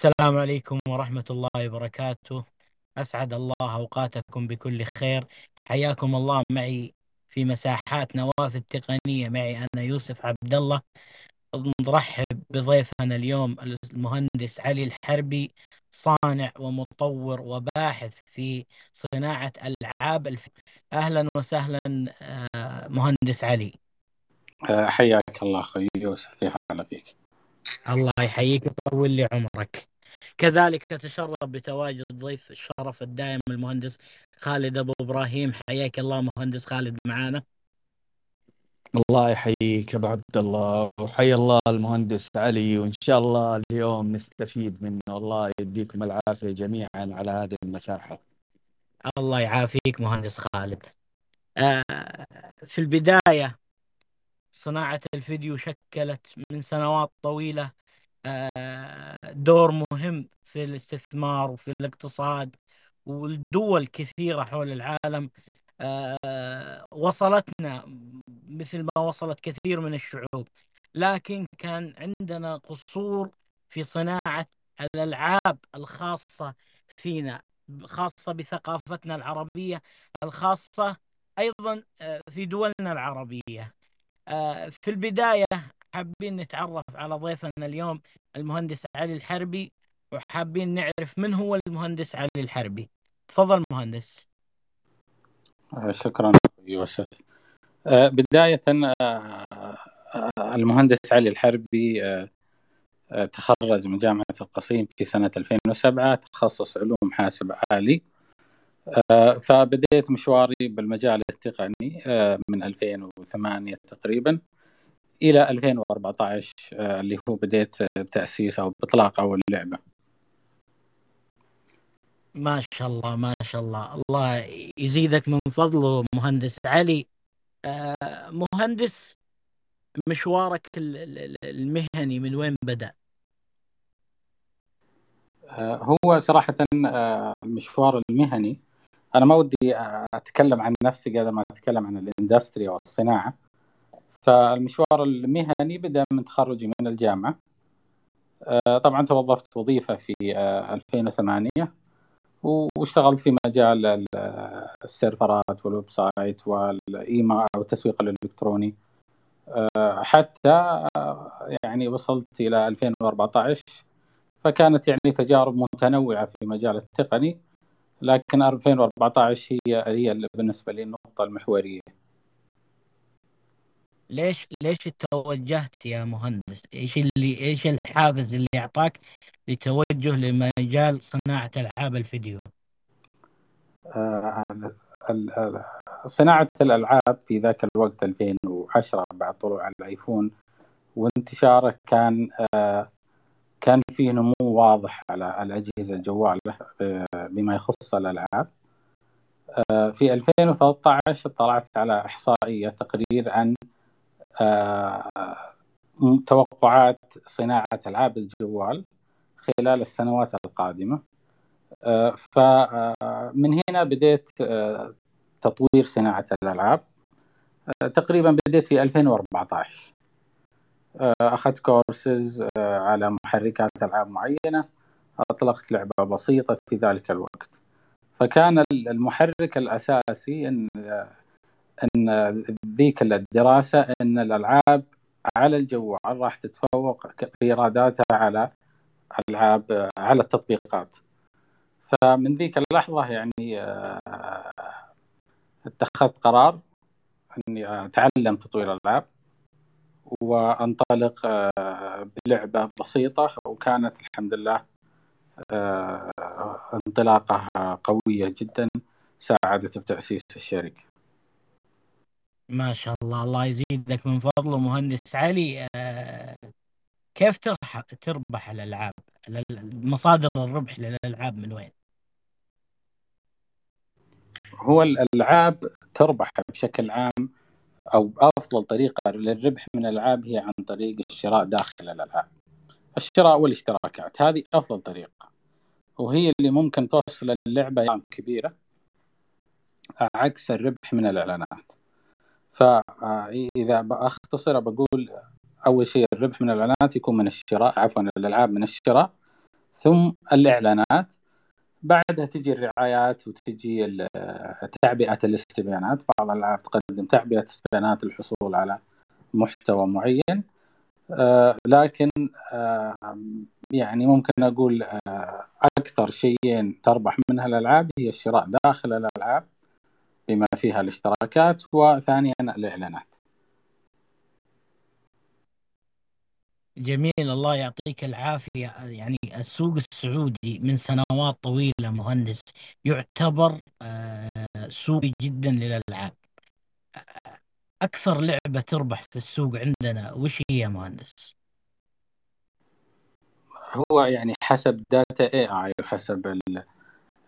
السلام عليكم ورحمة الله وبركاته. أسعد الله أوقاتكم بكل خير. حياكم الله معي في مساحات نواف التقنية معي أنا يوسف عبد الله نرحب بضيفنا اليوم المهندس علي الحربي صانع ومطور وباحث في صناعة ألعاب الف... أهلا وسهلا آه، مهندس علي. حياك الله أخوي يوسف في حال فيك الله يحييك ويطول لي عمرك. كذلك تشرف بتواجد ضيف الشرف الدائم المهندس خالد أبو إبراهيم. حياك الله مهندس خالد معانا. الله يحييك أبو عبد الله. وحيا الله المهندس علي. وإن شاء الله اليوم نستفيد منه. الله يديكم العافية جميعا على هذه المساحة. الله يعافيك مهندس خالد. آه في البداية صناعة الفيديو شكلت من سنوات طويلة دور مهم في الاستثمار وفي الاقتصاد والدول كثيرة حول العالم آه، وصلتنا مثل ما وصلت كثير من الشعوب. لكن كان عندنا قصور في صناعة الألعاب الخاصة فينا خاصة بثقافتنا العربية الخاصة أيضا آه، في دولنا العربية. آه، في البداية حابين نتعرف على ضيفنا اليوم المهندس علي الحربي وحابين نعرف من هو المهندس علي الحربي. تفضل مهندس. آه، شكرا يوسف. آه، بداية آه، المهندس علي الحربي تخرج من جامعة القصيم في سنة 2007 تخصص علوم حاسب آلي فبديت مشواري بالمجال التقني من 2008 تقريبا. إلى 2014 اللي هو بديت بتأسيس أو بإطلاق أول لعبة. ما شاء الله ما شاء الله. الله يزيدك من فضله مهندس علي. آه، مهندس مشوارك المهني من وين بدأ؟ آه، هو صراحة آه، المشوار المهني. أنا ما ودي أتكلم عن نفسي قبل ما أتكلم عن ال industry أو الصناعة. فالمشوار المهني بدأ من تخرجي من الجامعة. طبعا توظفت وظيفة في 2008 واشتغلت في مجال السيرفرات وال website والايميل والتسويق الإلكتروني. آه، حتى يعني وصلت إلى 2014 فكانت يعني تجارب متنوعة في مجال التقني لكن 2014 هي هي بالنسبة لي النقطة المحورية. ليش ليش توجهت يا مهندس؟ إيش اللي إيش الحافز اللي أعطاك لتوجه لمجال صناعة ألعاب الفيديو؟ آه صناعة الألعاب في ذاك الوقت 2010 بعد طلوع الأيفون وانتشاره كان آه كان في نمو واضح على الأجهزة الجوالة آه، بما يخص الألعاب في 2013 طلعت على إحصائية تقرير عن توقعات صناعة ألعاب الجوال خلال السنوات القادمة. آه، فمن آه، هنا بديت تطوير صناعة الألعاب. تقريبا بديت في 2014 أخذت كورسز على محركات ألعاب معينة. أطلقت لعبة بسيطة في ذلك الوقت. فكان المحرك الأساسي أن إن ذيك الدراسة إن الألعاب على الجوال راح تتفوق إيراداتها على ألعاب على التطبيقات. فمن ذيك اللحظة يعني آه، اتخذت قرار إني أتعلم تطوير الألعاب وأنطلق آه، بلعبة بسيطة وكانت الحمد لله آه، انطلاقه قوية جدا ساعدت بتأسيس الشركة. ما شاء الله الله يزيدك من فضله مهندس علي. آه، كيف تربح تربح الألعاب؟ مصادر الربح للألعاب من وين؟ هو الألعاب تربح بشكل عام أو أفضل طريقة للربح من الألعاب هي عن طريق الشراء داخل الألعاب. الشراء والاشتراكات هذه أفضل طريقة. وهي اللي ممكن توصل اللعبة كبيرة عكس الربح من الإعلانات. فإذا اختصر بقول أول شيء الربح من الإعلانات يكون من الشراء عفوا الألعاب من الشراء. ثم الإعلانات. بعدها تجي الرعايات وتجي تعبئة الاستبيانات. بعض الألعاب تقدم تعبئة استبيانات للحصول على محتوى معين. آه، لكن آه، يعني ممكن أقول آه، أكثر شيئين تربح منها الألعاب هي الشراء داخل الألعاب. بما فيها الاشتراكات وثانيا الإعلانات. جميل الله يعطيك العافية. يعني السوق السعودي من سنوات طويلة مهندس يعتبر سوق جدا للألعاب. أكثر لعبة تربح في السوق عندنا وش هي مهندس؟ هو يعني حسب data.ai وحسب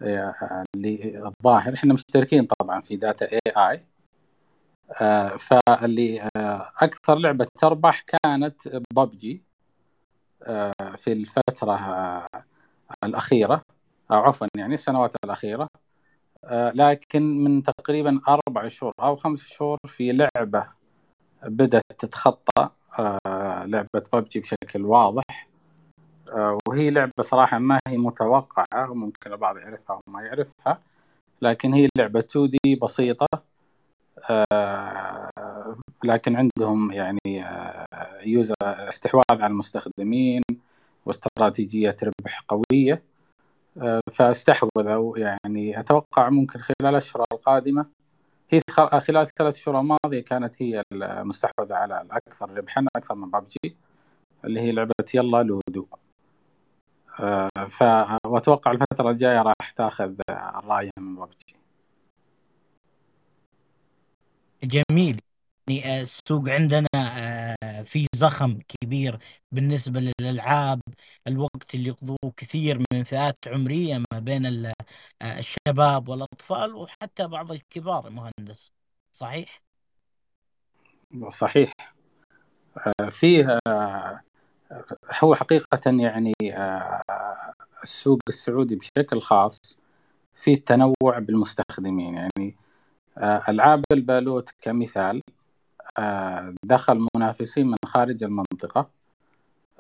اللي الظاهر إحنا مشتركين طبعا في data.ai آه، فاللي آه، أكثر لعبة تربح كانت ببجي آه، في الفترة الأخيرة أو عفوا يعني السنوات الأخيرة. لكن من تقريبا أربع شهور أو خمس شهور في لعبة بدأت تتخطى لعبة ببجي بشكل واضح. وهي لعبة صراحة ما هي متوقعة وممكن البعض يعرفها وما يعرفها لكن هي لعبة 2 دي بسيطة آه، لكن عندهم يعني يوزر آه، استحواذ على المستخدمين واستراتيجية ربح قوية آه، فاستحوذوا يعني. أتوقع ممكن خلال الأشهر القادمة هي خلال الثلاث شهور الماضية كانت هي المستحوذة على الأكثر ربحا أكثر من ببجي اللي هي لعبة يلا لودو. ف وأتوقع الفترة الجاية راح تأخذ الراية من ببجي جميل. يعني السوق عندنا آه، في زخم كبير بالنسبة للألعاب. الوقت اللي يقضوه كثير من فئات عمرية ما بين آه، الشباب والأطفال وحتى بعض الكبار مهندس. صحيح؟ صحيح. آه، فيه هو حقيقة يعني السوق السعودي بشكل خاص في تنوع بالمستخدمين. يعني آه، ألعاب البالوت كمثال آه، دخل منافسين من خارج المنطقة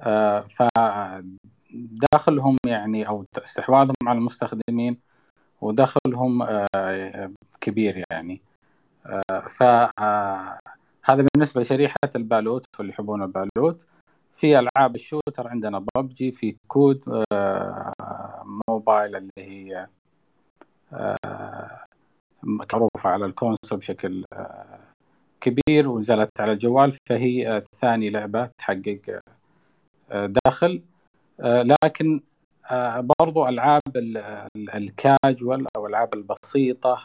آه، فدخلهم يعني أو استحواذهم على المستخدمين ودخلهم كبير يعني. فهذا بالنسبة لشريحة البالوت واللي يحبون البالوت. في ألعاب ال shooter عندنا ببجي في COD Mobile اللي هي معروفة على ال console بشكل آه، كبير ونزلت على الجوال فهي ثاني لعبة تحقق آه، دخل. آه، لكن برضو ألعاب الكاجوال أو الألعاب البسيطة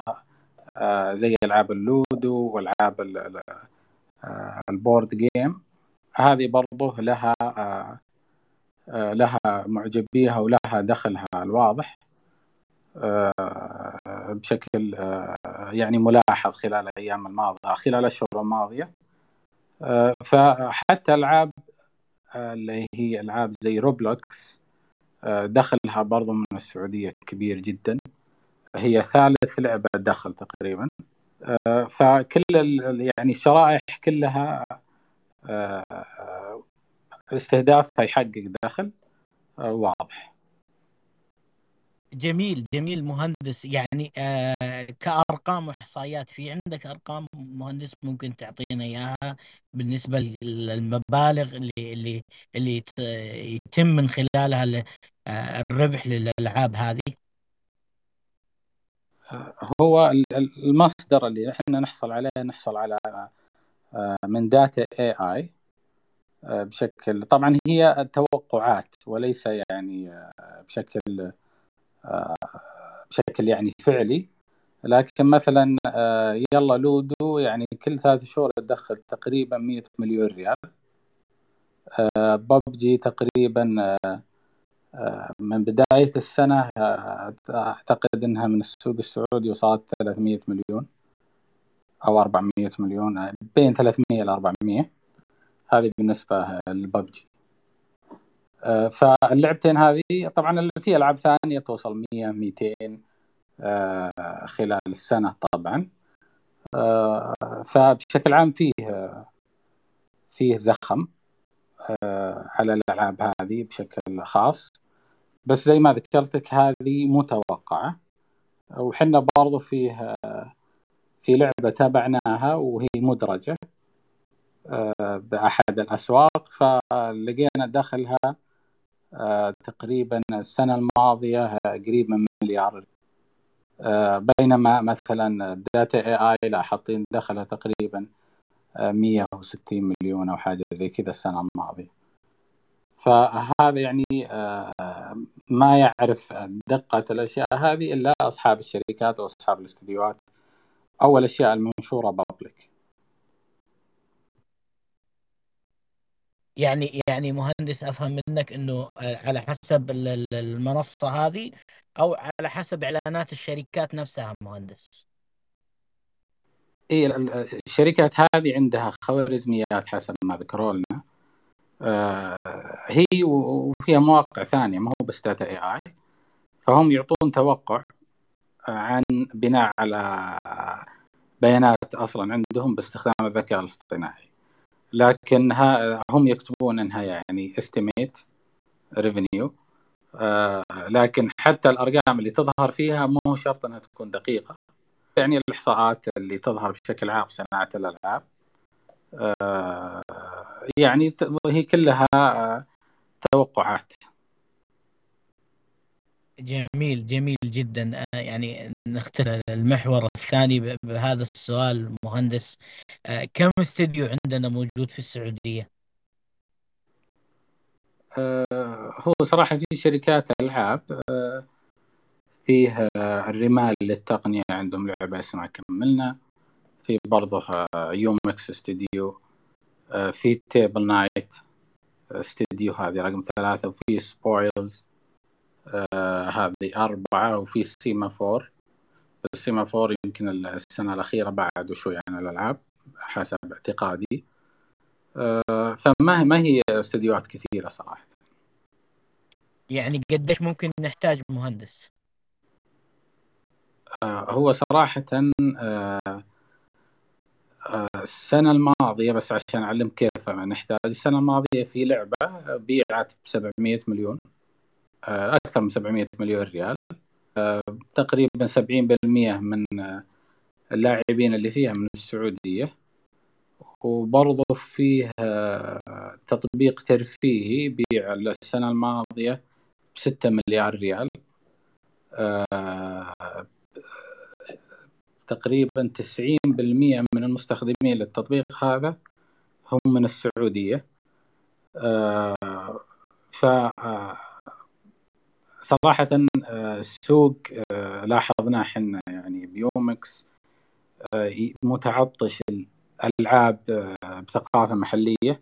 زي ألعاب اللودو والألعاب ال board game هذه برضو لها لها معجبيها ولها دخلها الواضح بشكل آه، يعني ملاحظ خلال الأيام الماضية خلال الاشهر الماضية. آه، فحتى العاب آه، اللي هي العاب زي روبلوكس دخلها برضو من السعودية كبير جدا. هي ثالث لعبة دخل تقريبا. فكل يعني الشرائح كلها استهدافها يحقق دخل واضح. جميل جميل مهندس. يعني آه كأرقام واحصائيات في عندك أرقام مهندس ممكن تعطينا إياها بالنسبة للمبالغ اللي اللي اللي يتم من خلالها آه، الربح للألعاب هذه؟ هو المصدر اللي إحنا نحصل عليه نحصل على آه، من داتا اي اي آه، بشكل طبعا هي توقعات وليس يعني بشكل بشكل يعني فعلي. لكن مثلا آه، يلا لودو يعني كل ثلاث شهور تدخل تقريبا 100 مليون ريال. آه، ببجي تقريبا آه، من بداية السنة أعتقد أنها من السوق السعودي وصلت 300 مليون. أو 400 مليون بين 300 إلى 400 هذه بالنسبة لببجي آه، فاللعبتين هذه طبعا في ألعاب ثانية توصل 100 200 آه، خلال السنة طبعا. آه، فبشكل عام فيه فيه زخم على الألعاب هذه بشكل خاص. بس زي ما ذكرت لك هذه متوقعة. وحنا برضو فيه في لعبة تابعناها وهي مدرجة آه، بأحد الأسواق فلقينا دخلها آه، تقريبا السنة الماضية قريب من مليار. آه، بينما مثلا داتا إي آي لا حاطين دخلها تقريبا 160 مليون أو حاجة زي كذا السنة الماضية. فهذا يعني ما يعرف دقة الأشياء هذه إلا أصحاب الشركات وأصحاب الاستديوهات. أو الاشياء المنشورة بابليك يعني يعني مهندس أفهم منك إنه على حسب المنصة هذه أو على حسب إعلانات الشركات نفسها مهندس. اي الشركات هذه عندها خوارزميات حسب ما ذكروا لنا آه هي وفيها مواقع ثانية ما هو بس data AI فهم يعطون توقع عن بناء على بيانات أصلا عندهم باستخدام الذكاء الاصطناعي. لكن هم يكتبون إنها يعني estimate revenue آه لكن حتى الأرقام اللي تظهر فيها مو شرط إنها تكون دقيقة. يعني الإحصاءات اللي تظهر بشكل عام صناعة الألعاب. آه يعني هي كلها توقعات. جميل جميل جدا. يعني نختار المحور الثاني بهذا السؤال مهندس. كم استديو عندنا موجود في السعودية؟ آه، هو صراحة في شركات ألعاب فيه الرمال للتقنية عندهم لعبة اسمها كملنا. في برضه يومكس استديو في تيبل نايت استديو هذه رقم ثلاثة وفي سبويلز. آه هذه أربعة وفي سيما فور السيما فور يمكن السنة الأخيرة بعد شوي عن الألعاب حسب اعتقادي. آه فما ما هي استديوهات كثيرة صراحة. يعني قديش ممكن نحتاج مهندس؟ آه هو صراحة السنة الماضية بس عشان أعلم كيف نحتاج السنة الماضية في لعبة بيعت ب 700 مليون. آه، أكثر من 700 مليون ريال. آه، تقريبا 70% من اللاعبين اللي فيها من السعودية. وبرضه فيه آه، تطبيق ترفيهي بيع السنة الماضية بستة مليار ريال. تقريبا 90% من المستخدمين للتطبيق هذا هم من السعودية. ف صراحة آه، السوق آه، لاحظناه إحنا يعني بيومكس آه، متعطش الألعاب بثقافة محلية.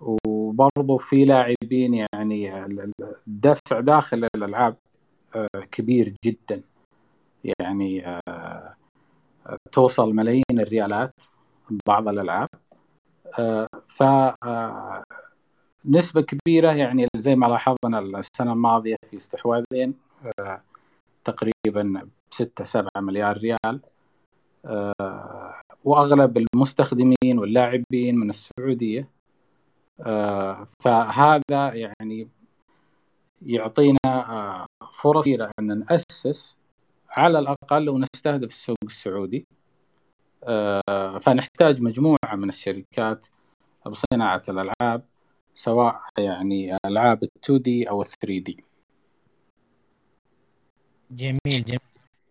وبرضو في لاعبين يعني الدفع داخل الألعاب كبير جدا. يعني توصل ملايين الريالات بعض الألعاب. ف نسبة كبيرة يعني زي ما لاحظنا السنة الماضية في استحواذين آه، تقريبا 6 7 مليار ريال آه، وأغلب المستخدمين واللاعبين من السعودية آه، فهذا يعني يعطينا فرص كثيره أن نأسس على الأقل ونستهدف السوق السعودي فنحتاج مجموعة من الشركات بصناعة الألعاب سواء يعني ألعاب ال 2 دي أو ال 3 دي جميل جميل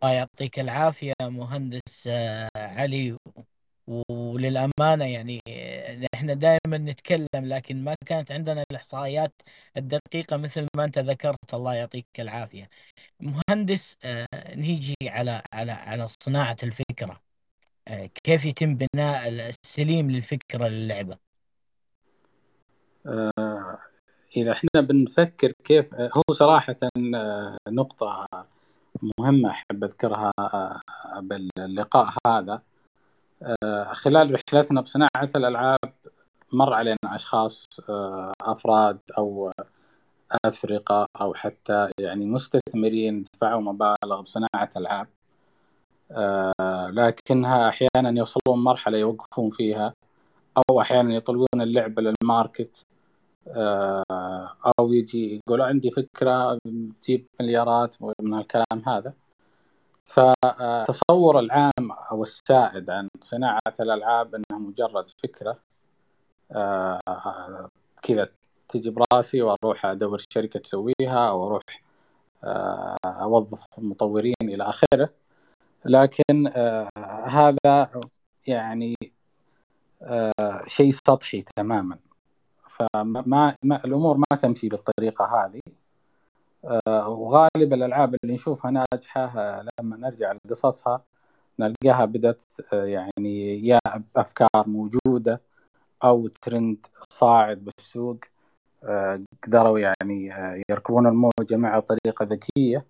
الله يعطيك العافية مهندس آه، علي وللأمانة يعني إحنا دائما نتكلم لكن ما كانت عندنا الإحصائيات الدقيقة مثل ما أنت ذكرت الله يعطيك العافية. مهندس آه، نيجي على على على صناعة الفكرة. آه، كيف يتم بناء السليم للفكرة للعبة؟ آه، إذا إحنا بنفكر كيف هو صراحة آه، نقطة مهمة أحب أذكرها آه، باللقاء هذا. خلال رحلتنا بصناعة الألعاب مر علينا أشخاص أفراد أو أفرقة أو حتى يعني مستثمرين دفعوا مبالغ بصناعة ألعاب. لكنها أحيانا يوصلون مرحلة يوقفون فيها أو أحيانا يطلقون اللعبة للماركت. آه، أو يجي يقول عندي فكرة تجيب مليارات من الكلام هذا. فتصور العام أو السائد عن صناعة الألعاب إنها مجرد فكرة آه، كذا تجي براسي وأروح أدور شركة تسويها أو أروح آه، أوظف مطورين إلى آخره. لكن هذا يعني شيء سطحي تماما. فما ما الأمور ما تمشي بالطريقة هذه. آه، وغالب الألعاب اللي نشوفها ناجحة آه، لما نرجع لقصصها نلقاها بدأت آه، يعني يا أفكار موجودة أو ترند صاعد بالسوق. قدروا يعني يركبون الموجة مع طريقة ذكية.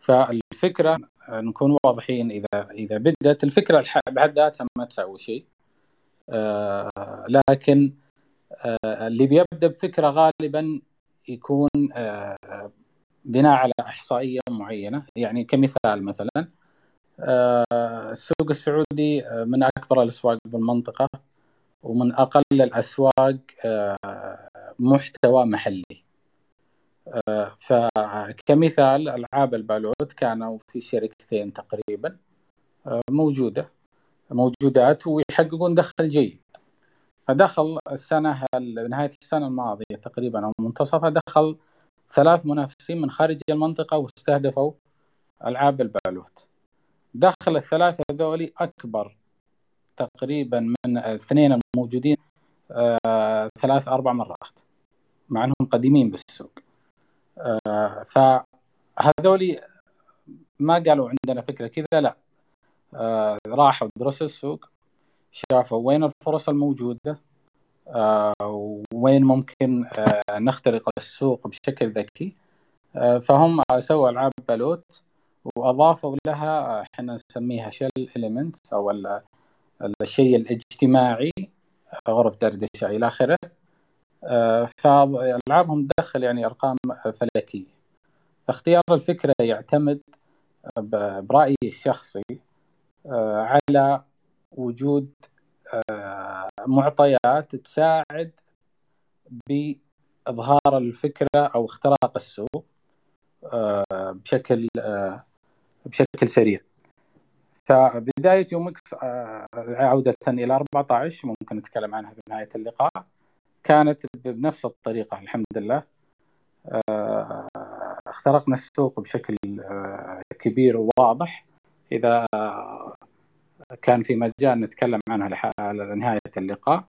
فالفكرة نكون واضحين اذا إذا بدأت الفكرة بحد ذاتها ما تساوي شيء. لكن آه، اللي بيبدأ بفكرة غالبا يكون آه، بناء على إحصائية معينة. يعني كمثال مثلا السوق السعودي من أكبر الأسواق بالمنطقة ومن أقل الأسواق محتوى محلي. فكمثال ألعاب البالوت كانوا في شركتين تقريبا موجودة. موجودات ويحققون دخل جيد. فدخل السنة نهاية السنة الماضية تقريبا أو منتصفها دخل ثلاث منافسين من خارج المنطقة واستهدفوا ألعاب البالوت. دخل الثلاثة ذولي أكبر تقريبا من الاثنين الموجودين آه، ثلاث أربع مرات مع أنهم قديمين بالسوق. آه، فهذولي ما قالوا عندنا فكرة كذا لا. آه، راحوا درسوا السوق شافوا وين الفرص الموجودة آه، وين ممكن آه، نخترق السوق بشكل ذكي. فهم سووا ألعاب بالوت وأضافوا لها إحنا نسميها شيل إليمنتس أو الشيء الاجتماعي غرف دردشة إلى آخره. فألعابهم تدخل يعني أرقام فلكية. فاختيار الفكرة يعتمد برأيي الشخصي آه، على وجود آه، معطيات تساعد بإظهار الفكرة أو اختراق السوق آه، بشكل بشكل سريع. فبداية يومكس عودة إلى 14 ممكن نتكلم عنها في نهاية اللقاء كانت بنفس الطريقة الحمد لله. اخترقنا السوق بشكل كبير وواضح. إذا كان في مجال نتكلم عنها لنهاية اللقاء.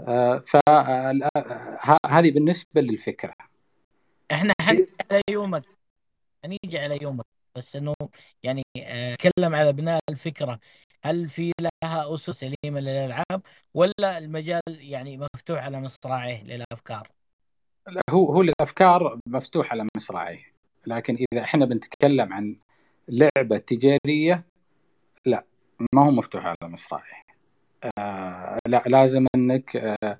آه، فهذه بالنسبة للفكرة. إحنا حنيجي على يومك. حنيجي على يومك. بس إنه يعني اتكلم على بناء الفكرة. هل في لها أسس سليمة للألعاب ولا المجال يعني مفتوح على مصراعيه للأفكار؟ لا هو هو الأفكار مفتوح على مصراعيه. لكن إذا إحنا بنتكلم عن لعبة تجارية لا. ما هو مفتوح على مصراعي. آه لا لازم إنك آه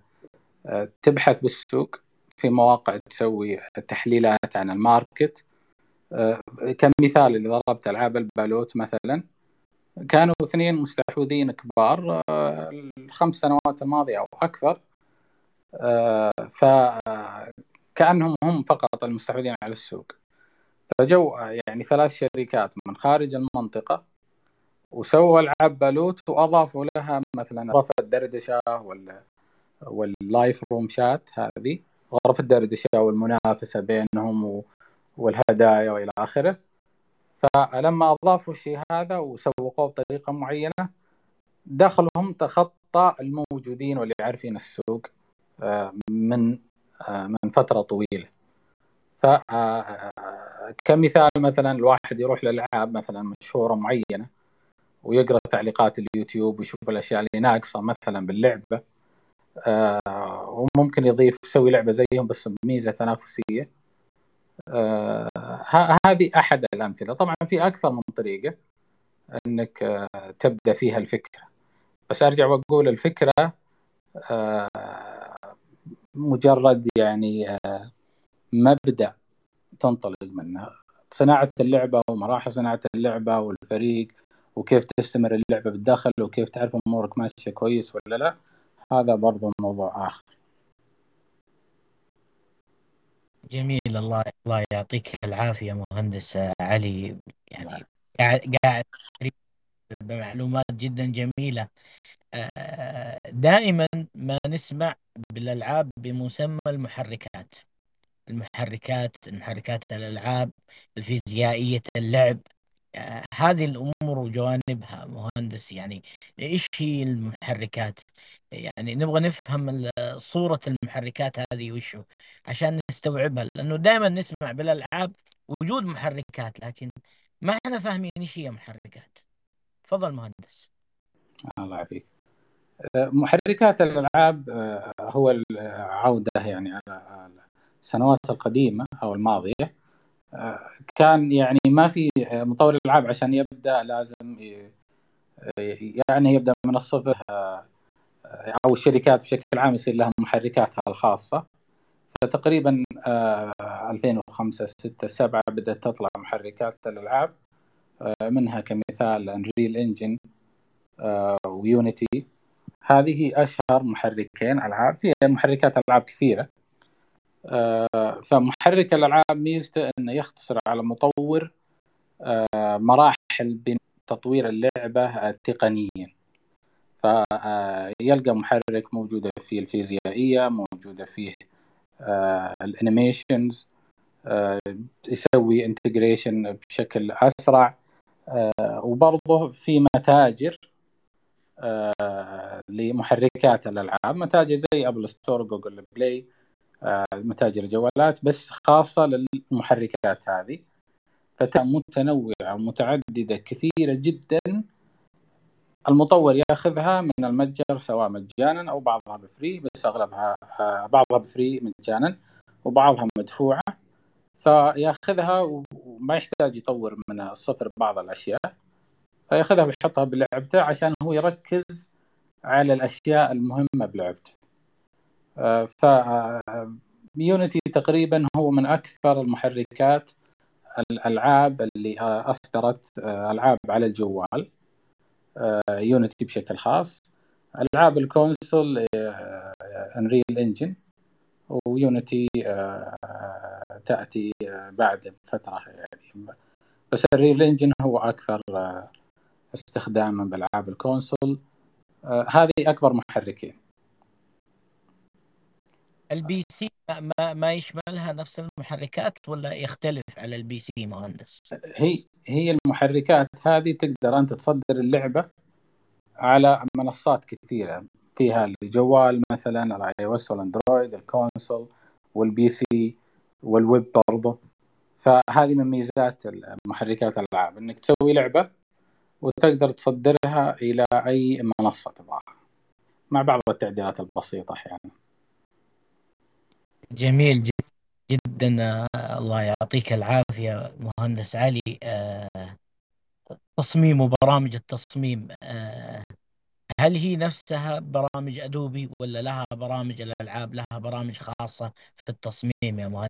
آه تبحث بالسوق في مواقع تسوي تحليلات عن الماركت. آه كمثال اللي ضربت ألعاب البالوت مثلا كانوا اثنين مستحوذين كبار آه الخمس سنوات الماضية أو أكثر. فكانهم هم فقط المستحوذين على السوق. فجو يعني ثلاث شركات من خارج المنطقة وسووا ألعاب بالوت وأضافوا لها مثلا غرفة الدردشة وال وال live room chat هذه غرف الدردشة والمنافسة بينهم والهدايا وإلى آخره. فلما أضافوا الشيء هذا وسوقوه بطريقة معينة دخلهم تخطى الموجودين واللي عارفين السوق آه، من آه، من فترة طويلة. ف آه، مثلا الواحد يروح للالعاب مثلا مشهورة معينة. ويقرأ تعليقات اليوتيوب ويشوف الأشياء اللي ناقصة مثلا باللعبة. آه وممكن يضيف يسوي لعبة زيهم بس بميزة تنافسية. آه هذه أحد الأمثلة. طبعا في أكثر من طريقة إنك آه تبدأ فيها الفكرة. بس أرجع وأقول الفكرة آه مجرد يعني آه مبدأ تنطلق منه. صناعة اللعبة ومراحل صناعة اللعبة والفريق وكيف تستمر اللعبة بالداخل وكيف تعرف أمورك ماشية كويس ولا لا هذا برضو موضوع آخر. جميل الله الله يعطيك العافية مهندس علي. يعني قاعد قاعد بمعلومات جدا جميلة. آه، دائما ما نسمع بالألعاب بمسمى المحركات. المحركات المحركات الألعاب الفيزيائية اللعب. هذه الأمور وجوانبها مهندس يعني إيش هي المحركات؟ يعني نبغى نفهم صورة المحركات هذه وشو عشان نستوعبها لأنه دائما نسمع بالألعاب وجود محركات لكن ما إحنا فاهمين إيش هي محركات. تفضل مهندس. الله يعافيك. آه، محركات الألعاب آه، هو العودة يعني على السنوات القديمة أو الماضية. كان يعني ما في مطور الألعاب عشان يبدأ لازم يعني يبدأ من الصفر أو الشركات بشكل عام يصير لها محركاتها الخاصة. فتقريبا 2005 6 7 بدأت تطلع محركات الألعاب. منها كمثال Unreal Engine و Unity. هذه أشهر محركين ألعاب. في محركات ألعاب كثيرة. آه، فمحرك الألعاب ميزته إنه يختصر على مطور آه، مراحل تطوير اللعبة تقنيا. فيلقى محرك موجودة فيه الفيزيائية موجودة فيه آه، ال animations يسوي integration بشكل أسرع وبرضه في متاجر لمحركات الألعاب متاجر زي Apple Store Google Play متاجر الجوالات بس خاصة للمحركات هذه. متنوعة ومتعددة كثيرة جدا المطور ياخذها من المتجر سواء مجانا أو بعضها بفري بس أغلبها بعضها بفري مجانا وبعضها مدفوعة. فياخذها وما يحتاج يطور من الصفر بعض الأشياء. فياخذها ويحطها بلعبته عشان هو يركز على الأشياء المهمة بلعبته. آه، ف Unity تقريبا هو من أكثر المحركات الألعاب اللي اصدرت آه، ألعاب على الجوال Unity آه، بشكل خاص. ألعاب ال console Unreal Engine و Unity تأتي بعد فترة يعني. بس ال Unreal Engine هو أكثر استخداما بالعاب ال console. آه، هذه أكبر محركين. ال PC ما ما يشملها نفس المحركات ولا يختلف على ال PC مهندس؟ هي هي المحركات هذه تقدر أنت تصدر اللعبة على منصات كثيرة فيها الجوال مثلا ال iOS وال Android ال console وال PC وال web برضه فهذه من ميزات محركات الألعاب إنك تسوي لعبة وتقدر تصدرها إلى أي منصة تبغاها مع بعض التعديلات البسيطة أحيانا جميل جدا الله يعطيك العافية مهندس علي. تصميم وبرامج التصميم هل هي نفسها برامج أدوبي ولا لها برامج الألعاب لها برامج خاصة في التصميم يا مهندس؟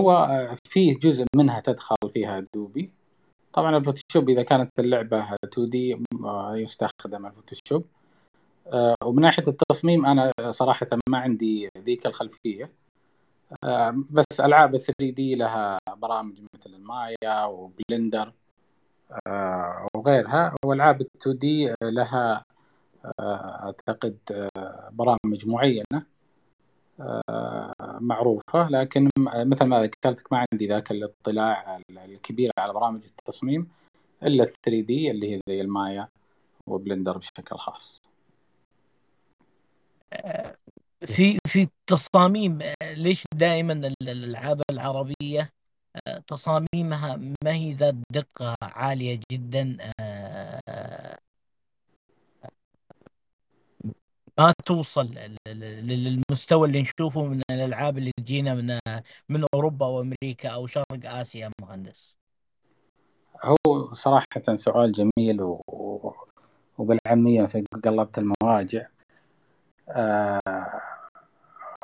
هو فيه جزء منها تدخل فيها أدوبي. طبعا ال Photoshop إذا كانت اللعبة 2 D يستخدم ال Photoshop. آه، ومن ناحية التصميم أنا صراحة ما عندي ذيك الخلفية. آه، بس ألعاب 3 D لها برامج مثل ال Maya و Blender آه، وغيرها. والعاب 2 D لها أعتقد برامج معينة معروفة. لكن مثل ما ذكرتك ما عندي ذاك الاطلاع الكبير على برامج التصميم إلا 3 دي اللي هي زي المايا وبلندر بشكل خاص. في في التصاميم ليش دائما الألعاب العربية تصاميمها ما هي ذات دقة عالية جدا ما توصل للمستوى اللي نشوفه من الألعاب اللي تجينا من من أوروبا وأمريكا أو شرق آسيا مهندس. هو صراحة سؤال جميل و... وبالعامية قلبت المواجع آه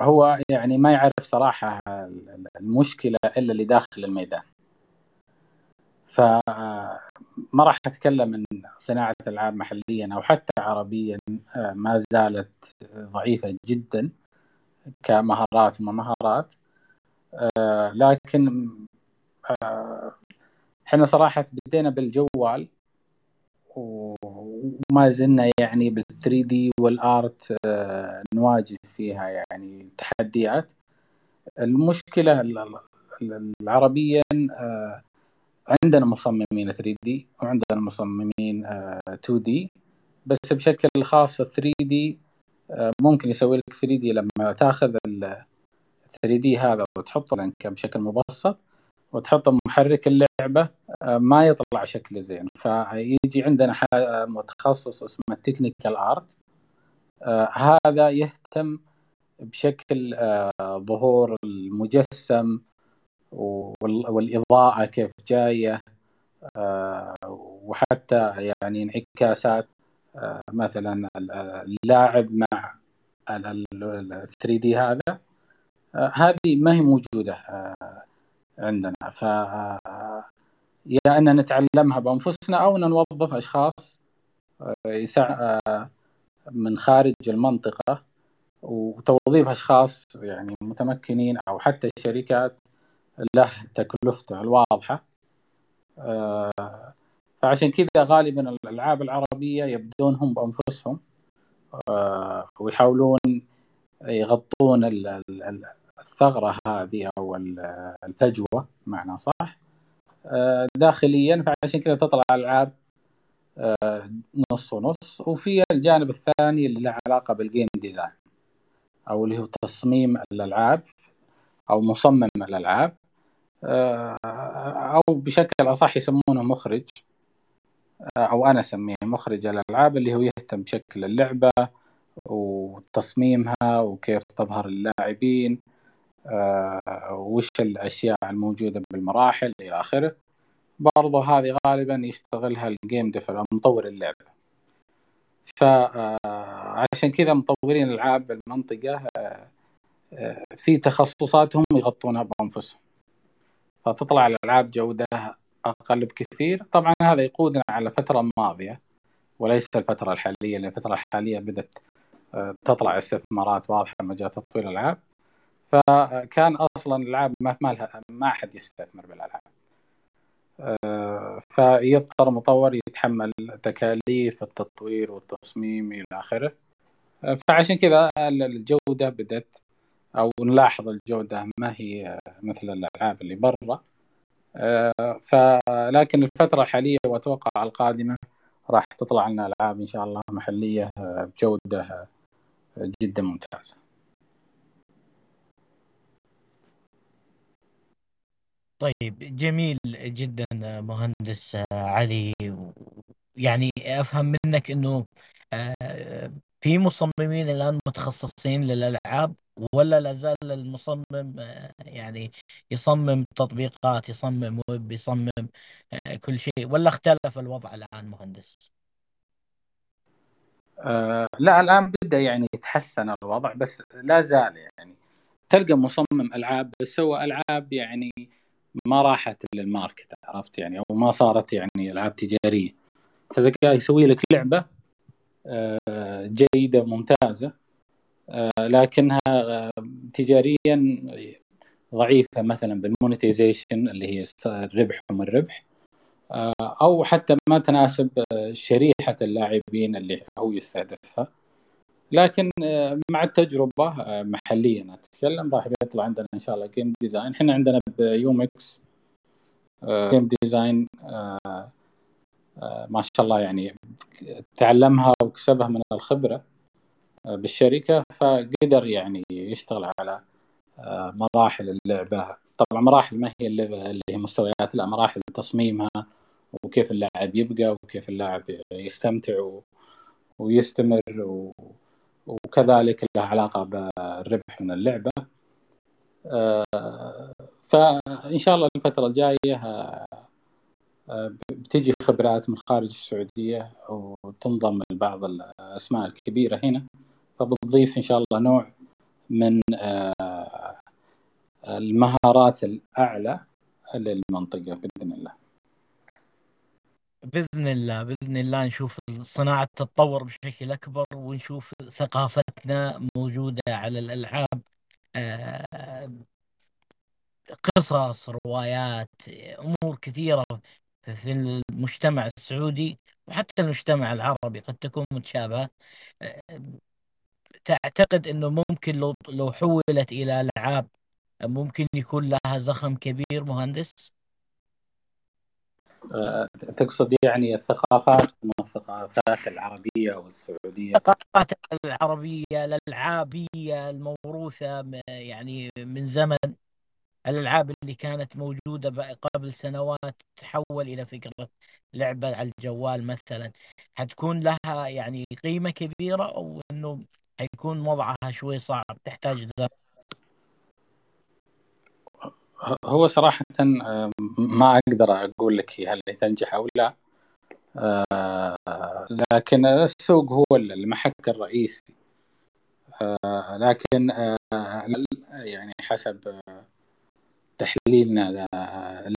هو يعني ما يعرف صراحة المشكلة إلا اللي داخل الميدان. ما راح أتكلم ان صناعة ألعاب محليا أو حتى عربيا ما زالت ضعيفة جدا كمهارات ومهارات لكن إحنا صراحة بدينا بالجوال وما زلنا يعني بال 3 دي والارت نواجه فيها يعني تحديات. المشكلة العربيا عندنا مصممين 3 دي وعندنا مصممين 2 دي بس بشكل خاص 3 D ممكن يسوي لك 3 D لما تاخذ ال 3 D هذا وتحطه بشكل مبسط. وتحطه محرك اللعبه ما يطلع شكله زين فيجي عندنا متخصص اسمه technical art هذا يهتم بشكل ظهور المجسم والاضاءه كيف جاية وحتى يعني انعكاسات مثلا اللاعب مع ال 3 دي هذا هذه ما هي موجوده عندنا. ف يا أن نتعلمها بأنفسنا أو أن نوظف أشخاص من خارج المنطقة وتوظيف أشخاص يعني متمكنين أو حتى شركات له تكلفته الواضحة. فعشان كذا غالبا الألعاب العربية يبدون هم بانفسهم ويحاولون يغطون الثغرة هذه أو الفجوة معنى صح. داخليا فعشان كذا تطلع العاب نص ونص. وفي الجانب الثاني اللي له علاقة بال game design أو اللي هو تصميم الألعاب أو مصمم الألعاب. أو بشكل أصح يسمونه مخرج. أو أنا أسميه مخرج الألعاب اللي هو يهتم بشكل اللعبة وتصميمها وكيف تظهر اللاعبين وش الأشياء الموجودة بالمراحل إلى آخره. برضو هذه غالبا يشتغلها ال game developer مطور اللعبة. فعشان كذا مطورين العاب بالمنطقة في تخصصات هم يغطونها بأنفسهم. فتطلع الألعاب جودة أقل بكثير. طبعا هذا يقودنا على الفترة الماضيه وليس الفترة الحالية الفترة الحالية بدأت تطلع استثمارات واضحة مجال تطوير الألعاب. فكان أصلا الألعاب ما لها ما أحد يستثمر بالألعاب. فيضطر مطور يتحمل تكاليف التطوير والتصميم إلى آخره. فعشان كذا الجودة بدأت أو نلاحظ الجودة ما هي مثل الألعاب اللي برا. فلكن الفترة الحالية وأتوقع القادمة راح تطلع لنا ألعاب إن شاء الله محلية بجودة جدا ممتازة. طيب جميل جدا مهندس علي يعني أفهم منك إنه في مصممين الآن متخصصين للألعاب ولا لازال المصمم يعني يصمم تطبيقات يصمم ويب يصمم كل شيء ولا اختلف الوضع الآن مهندس؟ آه لا الآن بدأ يعني يتحسن الوضع بس لا زال يعني تلقى مصمم ألعاب بس سوى ألعاب يعني ما راحت لل market عرفت يعني؟ أو ما صارت يعني ألعاب تجارية. فإذا يسوي لك لعبة جيدة ممتازة لكنها تجاريا ضعيفة مثلا بال monetization اللي هي الربح وما الربح أو حتى ما تناسب شريحة اللاعبين اللي هو يستهدفها. لكن مع التجربة محليا أتكلم راح يطلع عندنا إن شاء الله game design إحنا عندنا بيومكس game design ما شاء الله يعني تعلمها وكسبها من الخبرة بالشركة فقدر يعني يشتغل على مراحل اللعبة. طبعا مراحل ما هي اللعبة اللي هي مستويات لا مراحل تصميمها وكيف اللاعب يبقى وكيف اللاعب يستمتع ويستمر وكذلك له علاقة بالربح من اللعبة فإن شاء الله الفترة الجاية بتجي خبرات من خارج السعودية وتنضم لبعض الأسماء الكبيرة هنا فبتضيف إن شاء الله نوع من المهارات الأعلى للمنطقة بإذن الله. بإذن الله بإذن الله نشوف الصناعه تتطور بشكل أكبر ونشوف ثقافتنا موجودة على الألعاب آه، قصص روايات أمور كثيرة في المجتمع السعودي وحتى المجتمع العربي قد تكون متشابهة آه، تعتقد إنه ممكن لو لو حولت إلى ألعاب ممكن يكون لها زخم كبير مهندس؟ آه، تقصد يعني الثقافات من الثقافات العربية والسعودية؟ الثقافات العربية الألعابية الموروثة يعني من زمن الألعاب اللي كانت موجودة قبل سنوات تحول إلى فكرة لعبة على الجوال مثلا. حتكون لها يعني قيمة كبيرة أو أنه حيكون وضعها شوي صعب تحتاج زمن. هو صراحة ما أقدر أقول لك هل تنجح أو لا. آه، لكن السوق هو المحك الرئيسي. آه، لكن آه، يعني حسب تحليلنا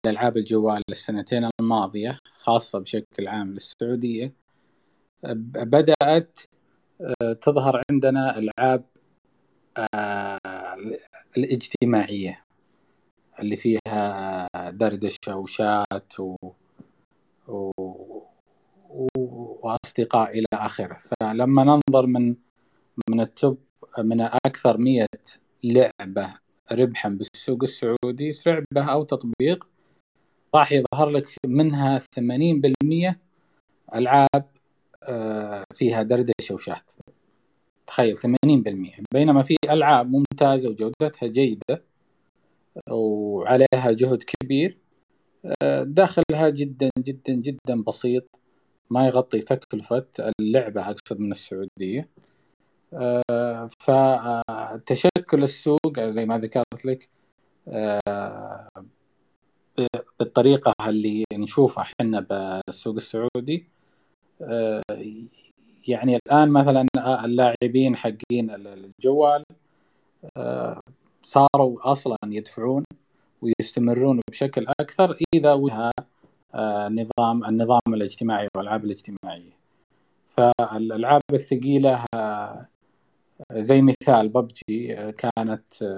لألعاب الجوال السنتين الماضية خاصة بشكل عام للسعودية بدأت تظهر عندنا ألعاب الاجتماعية. اللي فيها دردشة وشات و... و... وأصدقاء إلى آخره. فلما ننظر من من التوب من أكثر مية لعبة ربحا بالسوق السعودي لعبة أو تطبيق راح يظهر لك منها 80% ألعاب آه، فيها دردشة وشات. تخيل 80% بينما في ألعاب ممتازة وجودتها جيدة وعليها جهد كبير. آه، دخلها جدا جدا جدا بسيط. ما يغطي تكلفة اللعبة أقصد من السعودية. آه، فتشكل السوق زي ما ذكرت لك آه، بالطريقة اللي نشوفها إحنا بالسوق السعودي. يعني الآن مثلا اللاعبين حقين الجوال صاروا أصلا يدفعون ويستمرون بشكل أكثر إذا وجه آه، نظام النظام الاجتماعي والألعاب الاجتماعية. فالألعاب الثقيلة آه، زي مثال ببجي آه، كانت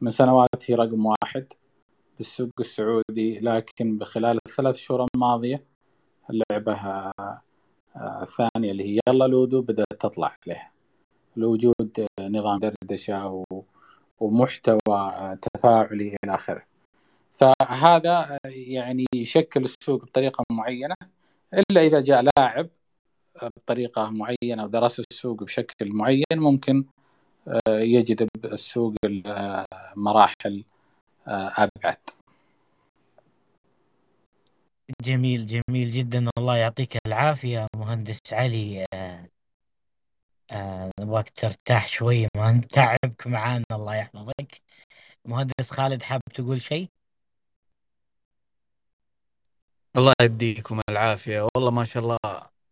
من سنوات هي رقم واحد بالسوق السعودي لكن بخلال الثلاث شهور الماضية اللعبة الثانية اللي هي يلا لودو بدأت تطلع عليها. لوجود نظام دردشة ومحتوى تفاعلي إلى آخره. فهذا يعني يشكل السوق بطريقة معينة إلا إذا جاء لاعب بطريقة معينة ودرس السوق بشكل معين ممكن يجذب السوق مراحل أبعد. جميل جميل جدا. الله يعطيك العافية مهندس علي. نبغاك آه ترتاح شوي ما نتعبك معانا الله يحفظك. مهندس خالد حاب تقول شيء؟ الله يديكم العافية. والله ما شاء الله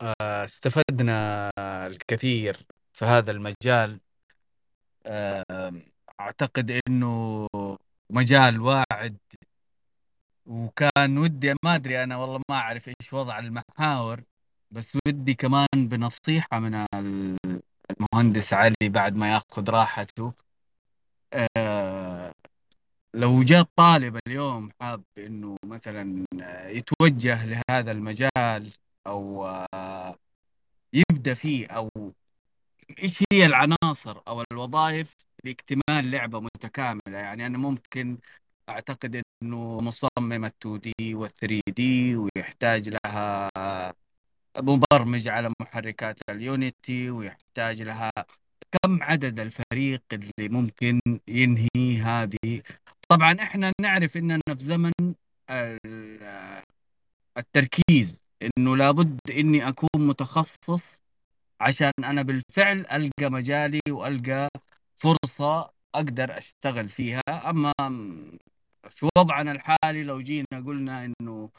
آه، استفدنا الكثير في هذا المجال. آه، أعتقد أنه مجال واعد. وكان ودي ما أدري أنا والله ما أعرف إيش وضع المحاور بس ودي كمان بنصيحة من المهندس علي بعد ما ياخذ راحته. آه لو جاء طالب اليوم حاب إنه مثلا يتوجه لهذا المجال أو آه يبدأ فيه أو إيش هي العناصر أو الوظائف لاكتمال لعبة متكاملة؟ يعني أنا ممكن أعتقد إنه مصمم ال 2 دي وال 3 دي ويحتاج لها مبرمج على محركات اليونيتي ويحتاج لها كم عدد الفريق اللي ممكن ينهي هذه. طبعا إحنا نعرف إننا في زمن التركيز إنه لابد إني أكون متخصص عشان أنا بالفعل ألقى مجالي وألقى فرصة أقدر أشتغل فيها. أما في وضعنا الحالي لو جينا قلنا إنه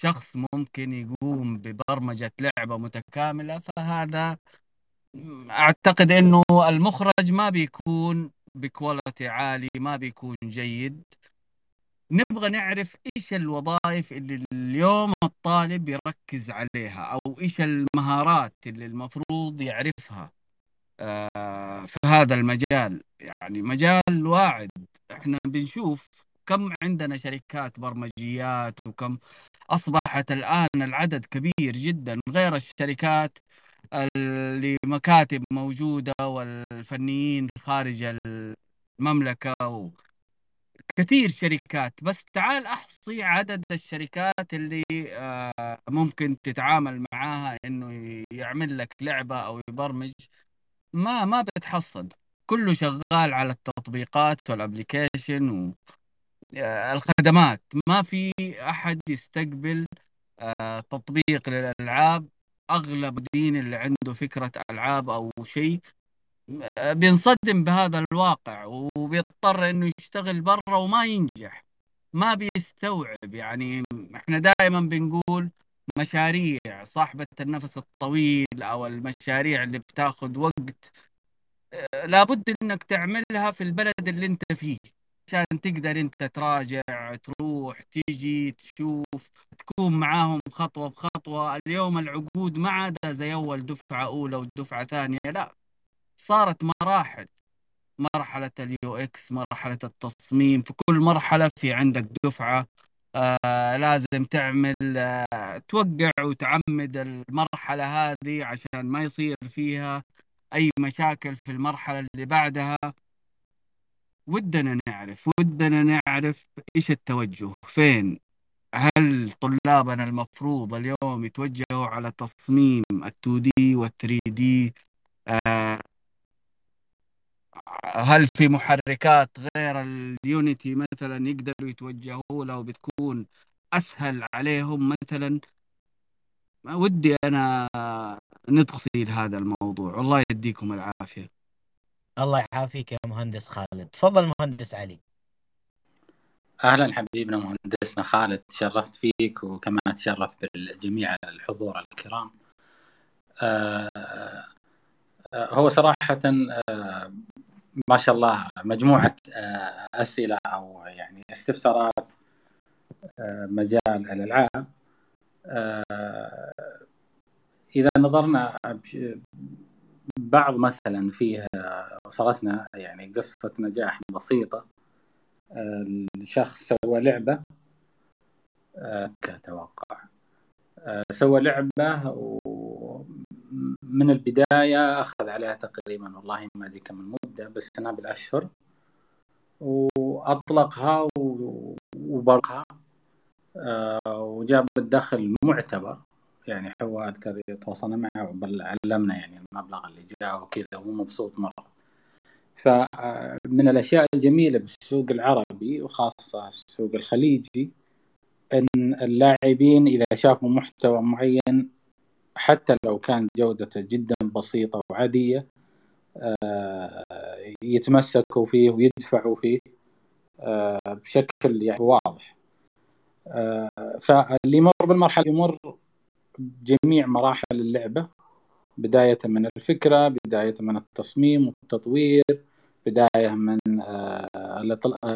شخص ممكن يقوم ببرمجة لعبة متكاملة فهذا أعتقد أنه المخرج ما بيكون بكواليتي عالي ما بيكون جيد. نبغى نعرف إيش الوظائف اللي اليوم الطالب يركز عليها أو إيش المهارات اللي المفروض يعرفها آه، في هذا المجال. يعني مجال واعد. إحنا بنشوف كم عندنا شركات برمجيات وكم أصبحت الآن العدد كبير جدا غير الشركات اللي مكاتب موجودة والفنيين خارج المملكة و كثير شركات. بس تعال أحصي عدد الشركات اللي آه، ممكن تتعامل معاها إنه يعمل لك لعبة أو يبرمج. ما ما بتحصل. كله شغال على التطبيقات والابلكيشن آه، ما في أحد يستقبل آه، تطبيق للألعاب. أغلب الدين اللي عنده فكرة ألعاب أو شيء آه، بينصدم بهذا الواقع وبيضطر إنه يشتغل برا وما ينجح. ما بيستوعب. يعني إحنا دائما بنقول مشاريع صاحبة النفس الطويل أو المشاريع اللي بتاخذ وقت لابد إنك تعملها في البلد اللي أنت فيه. عشان تقدر انت تراجع تروح تيجي تشوف تكون معاهم خطوة بخطوة. اليوم العقود ما عاد زي أول دفعة أولى ودفعة ثانية لا. صارت مراحل. مرحلة ال UX مرحلة التصميم. في كل مرحلة في عندك دفعة. آه لازم تعمل آه توقع وتعمد المرحلة هذه عشان ما يصير فيها أي مشاكل في المرحلة اللي بعدها. ودنا نعرف ودنا نعرف إيش التوجه فين؟ هل طلابنا المفروض اليوم يتوجهوا على تصميم ال2 دي وال3 دي؟ آه هل في محركات غير اليونيتي مثلا يقدروا يتوجهوا له وبتكون أسهل عليهم مثلا؟ ودي أنا ندخل هذا الموضوع والله يديكم العافية. الله يعافيك يا مهندس خالد. تفضل مهندس علي. أهلا حبيبنا مهندسنا خالد. تشرفت فيك وكما تشرف بالجميع الحضور الكرام. آه، آه، هو صراحة آه، ما شاء الله مجموعة آه، أسئلة أو يعني استفسارات مجال الألعاب. آه، إذا نظرنا بعض مثلا فيه وصلتنا يعني قصة نجاح بسيطة الشخص سوى لعبة كتوقع سوى لعبة من البداية أخذ عليها تقريبا والله ما أدري كم المدة بس سنة بالأشهر وأطلقها وبرقها آه، وجاب الدخل معتبر. يعني هو أذكر تواصلنا معه علمنا يعني المبلغ اللي جاء وكذا وهو مبسوط مرة. فمن الأشياء الجميلة بالسوق العربي وخاصة السوق الخليجي أن اللاعبين إذا شافوا محتوى معين حتى لو كان جودته جدا بسيطة وعادية آه، يتمسكوا فيه ويدفعوا فيه آه، بشكل يعني واضح. آه، فاللي يمر بالمرحلة يمر جميع مراحل اللعبة بداية من الفكرة بداية من التصميم والتطوير بداية من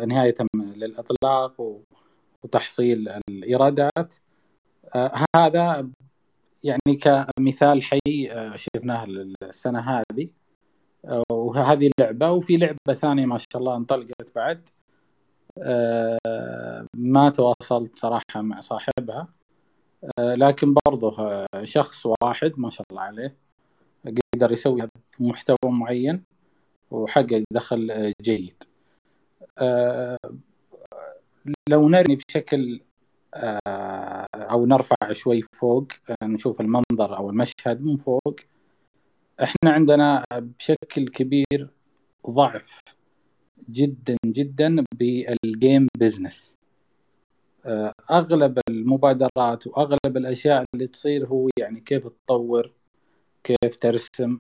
نهاية للإطلاق وتحصيل الإيرادات. هذا يعني كمثال حي آه، شفناه السنة هذه. آه، وهذه اللعبه وفي لعبة ثانية ما شاء الله انطلقت بعد. آه، ما تواصلت صراحة مع صاحبها. لكن برضه شخص واحد ما شاء الله عليه قدر يسوي محتوى معين وحقق دخل جيد. لو نرمي بشكل أو نرفع شوي فوق نشوف المنظر أو المشهد من فوق إحنا عندنا بشكل كبير ضعف جدا جدا بال game business أغلب المبادرات وأغلب الأشياء اللي تصير هو يعني كيف تطور كيف ترسم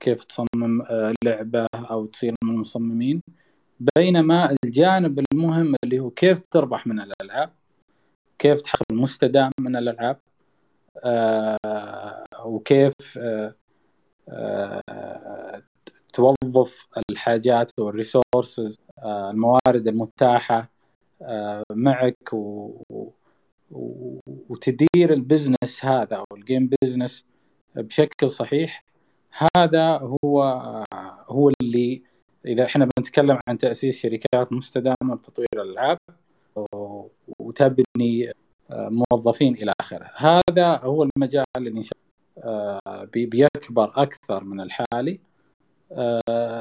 كيف تصمم لعبة أو تصير من المصممين. بينما الجانب المهم اللي هو كيف تربح من الألعاب كيف تحقق المستدام من الألعاب آه وكيف آه آه توظف الحاجات وال resources آه الموارد المتاحة. معك و... وتدير ال business هذا أو ال game business بشكل صحيح هذا هو هو اللي إذا إحنا بنتكلم عن تأسيس شركات مستدامة بتطوير الألعاب وتبني موظفين إلى آخره. هذا هو المجال اللي إن شاء الله بيكبر أكثر من الحالي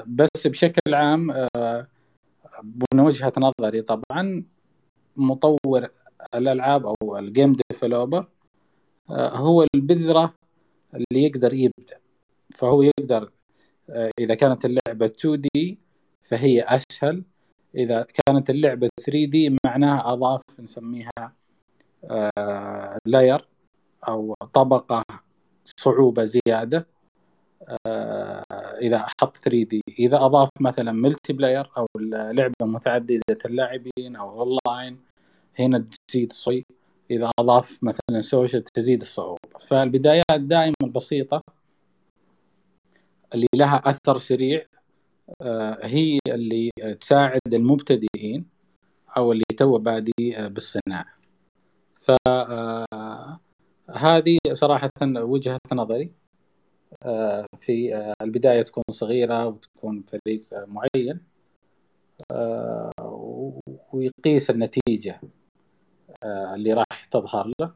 بس بشكل عام من وجهة نظري طبعا مطور الألعاب أو ال game developer هو البذرة اللي يقدر يبدأ. فهو يقدر إذا كانت اللعبة 2D فهي أسهل إذا كانت اللعبة 3D معناها أضاف نسميها layer أو طبقة صعوبة زيادة. إذا حط 3D إذا أضاف مثلا multiplayer أو لعبة متعددة اللاعبين أو اونلاين هنا تزيد الصعوبه إذا أضاف مثلا social تزيد الصعوبة. فالبدايات دائما البسيطه اللي لها أثر سريع هي اللي تساعد المبتدئين أو اللي تو بادي بالصناعة. فهذه صراحة وجهة نظري. في البداية تكون صغيرة وتكون فريق معين ويقيس النتيجة اللي راح تظهر له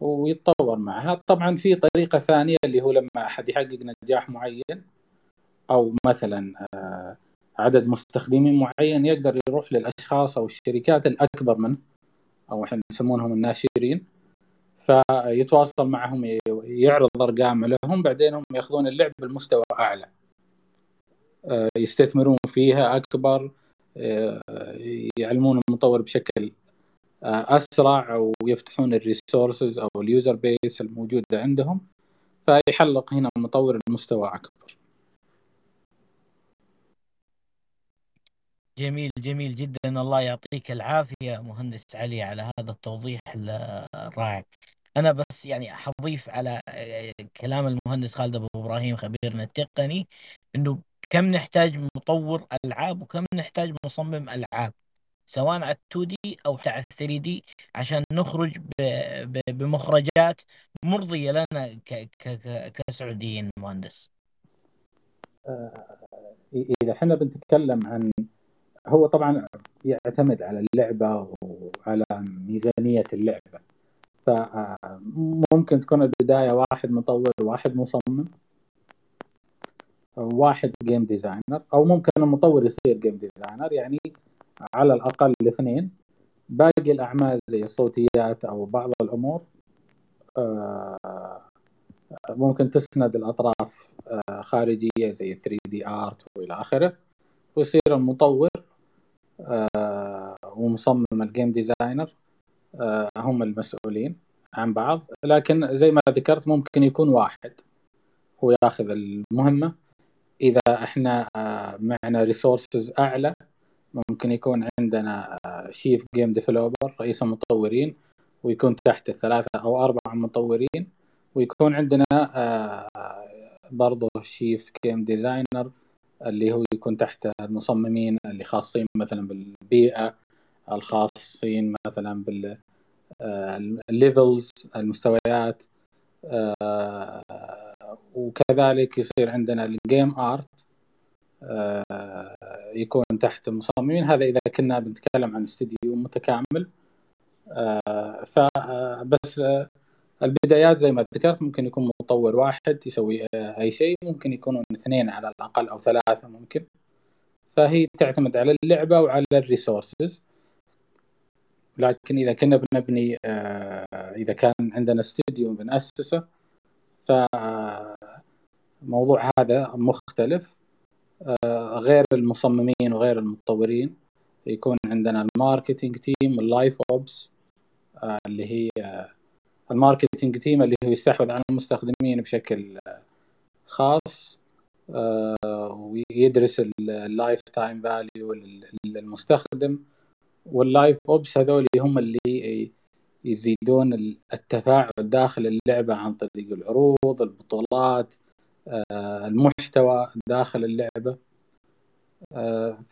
ويتطور معها. طبعا في طريقة ثانية اللي هو لما أحد يحقق نجاح معين أو مثلا عدد مستخدمين معين يقدر يروح للأشخاص أو الشركات الأكبر منه أو إحنا نسمونهم الناشرين فيتواصل معهم يعرض أرقام لهم بعدين هم يأخذون اللعب بمستوى أعلى. يستثمرون فيها أكبر يعلمون المطور بشكل أسرع أو يفتحون ال resources أو ال user base الموجودة عندهم فيحلق هنا المطور المستوى أكبر. جميل جميل جدا. الله يعطيك العافية مهندس علي على هذا التوضيح الرائع. أنا بس يعني حضيف على كلام المهندس خالد أبو إبراهيم خبيرنا التقني إنه كم نحتاج مطور ألعاب وكم نحتاج مصمم ألعاب سواء على 2 دي أو على 3 دي عشان نخرج بمخرجات مرضية لنا كسعوديين مهندس. إذا إحنا بنتكلم عن هو طبعا يعتمد على اللعبة وعلى ميزانية اللعبة. فممكن تكون البداية واحد مطور واحد مصمم واحد game designer أو ممكن المطور يصير game designer يعني على الأقل الاثنين. باقي الأعمال زي الصوتيات أو بعض الأمور ممكن تسند الأطراف خارجية زي 3D art وإلى آخره ويصير المطور ومصمم ال game designer هم المسؤولين عن بعض لكن زي ما ذكرت ممكن يكون واحد هو ياخذ المهمة. إذا إحنا معنا resources أعلى ممكن يكون عندنا chief game developer رئيس المطورين ويكون تحت ثلاثة أو أربعة مطورين ويكون عندنا برضه chief game designer اللي هو يكون تحت المصممين اللي خاصين مثلا بالبيئة الخاصين مثلا بال levels المستويات وكذلك يصير عندنا ال game art يكون تحت مصممين هذا إذا كنا بنتكلم عن استديو متكامل فبس البدايات زي ما ذكرت ممكن يكون مطور واحد يسوي أي شيء ممكن يكونون اثنين على الأقل أو ثلاثة ممكن. فهي تعتمد على اللعبة وعلى ال resources. لكن إذا كنا بنبني إذا كان عندنا استديو بناسسه فموضوع هذا مختلف. غير المصممين وغير المطورين يكون عندنا ال marketing team ال live ops اللي هي ال marketing team اللي هو يستحوذ على المستخدمين بشكل خاص ويدرس ال lifetime value للمستخدم وال live ops هذول هم اللي يزيدون التفاعل داخل اللعبة عن طريق العروض البطولات المحتوى داخل اللعبة.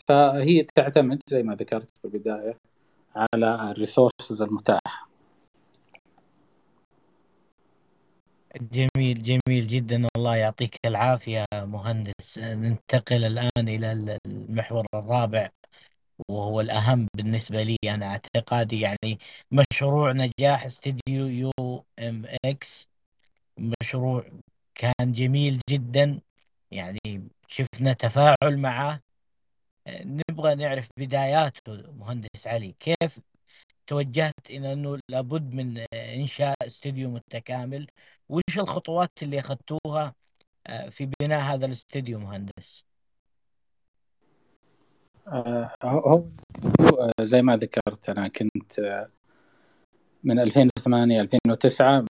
فهي تعتمد زي ما ذكرت في البداية على ال resources المتاحة. جميل جميل جدا. الله يعطيك العافية مهندس. ننتقل الآن إلى المحور الرابع وهو الأهم بالنسبة لي. أنا اعتقادي يعني مشروع نجاح استديو يو إم إكس. مشروع كان جميل جدا. يعني شفنا تفاعل معه. نبغى نعرف بداياته مهندس علي. كيف توجهت إلى أنه لابد من إنشاء استوديو متكامل. وش الخطوات اللي أخذتوها آه، في بناء هذا الاستوديو مهندس؟ آه، هو آه، زي ما ذكرت أنا كنت من 2008 2009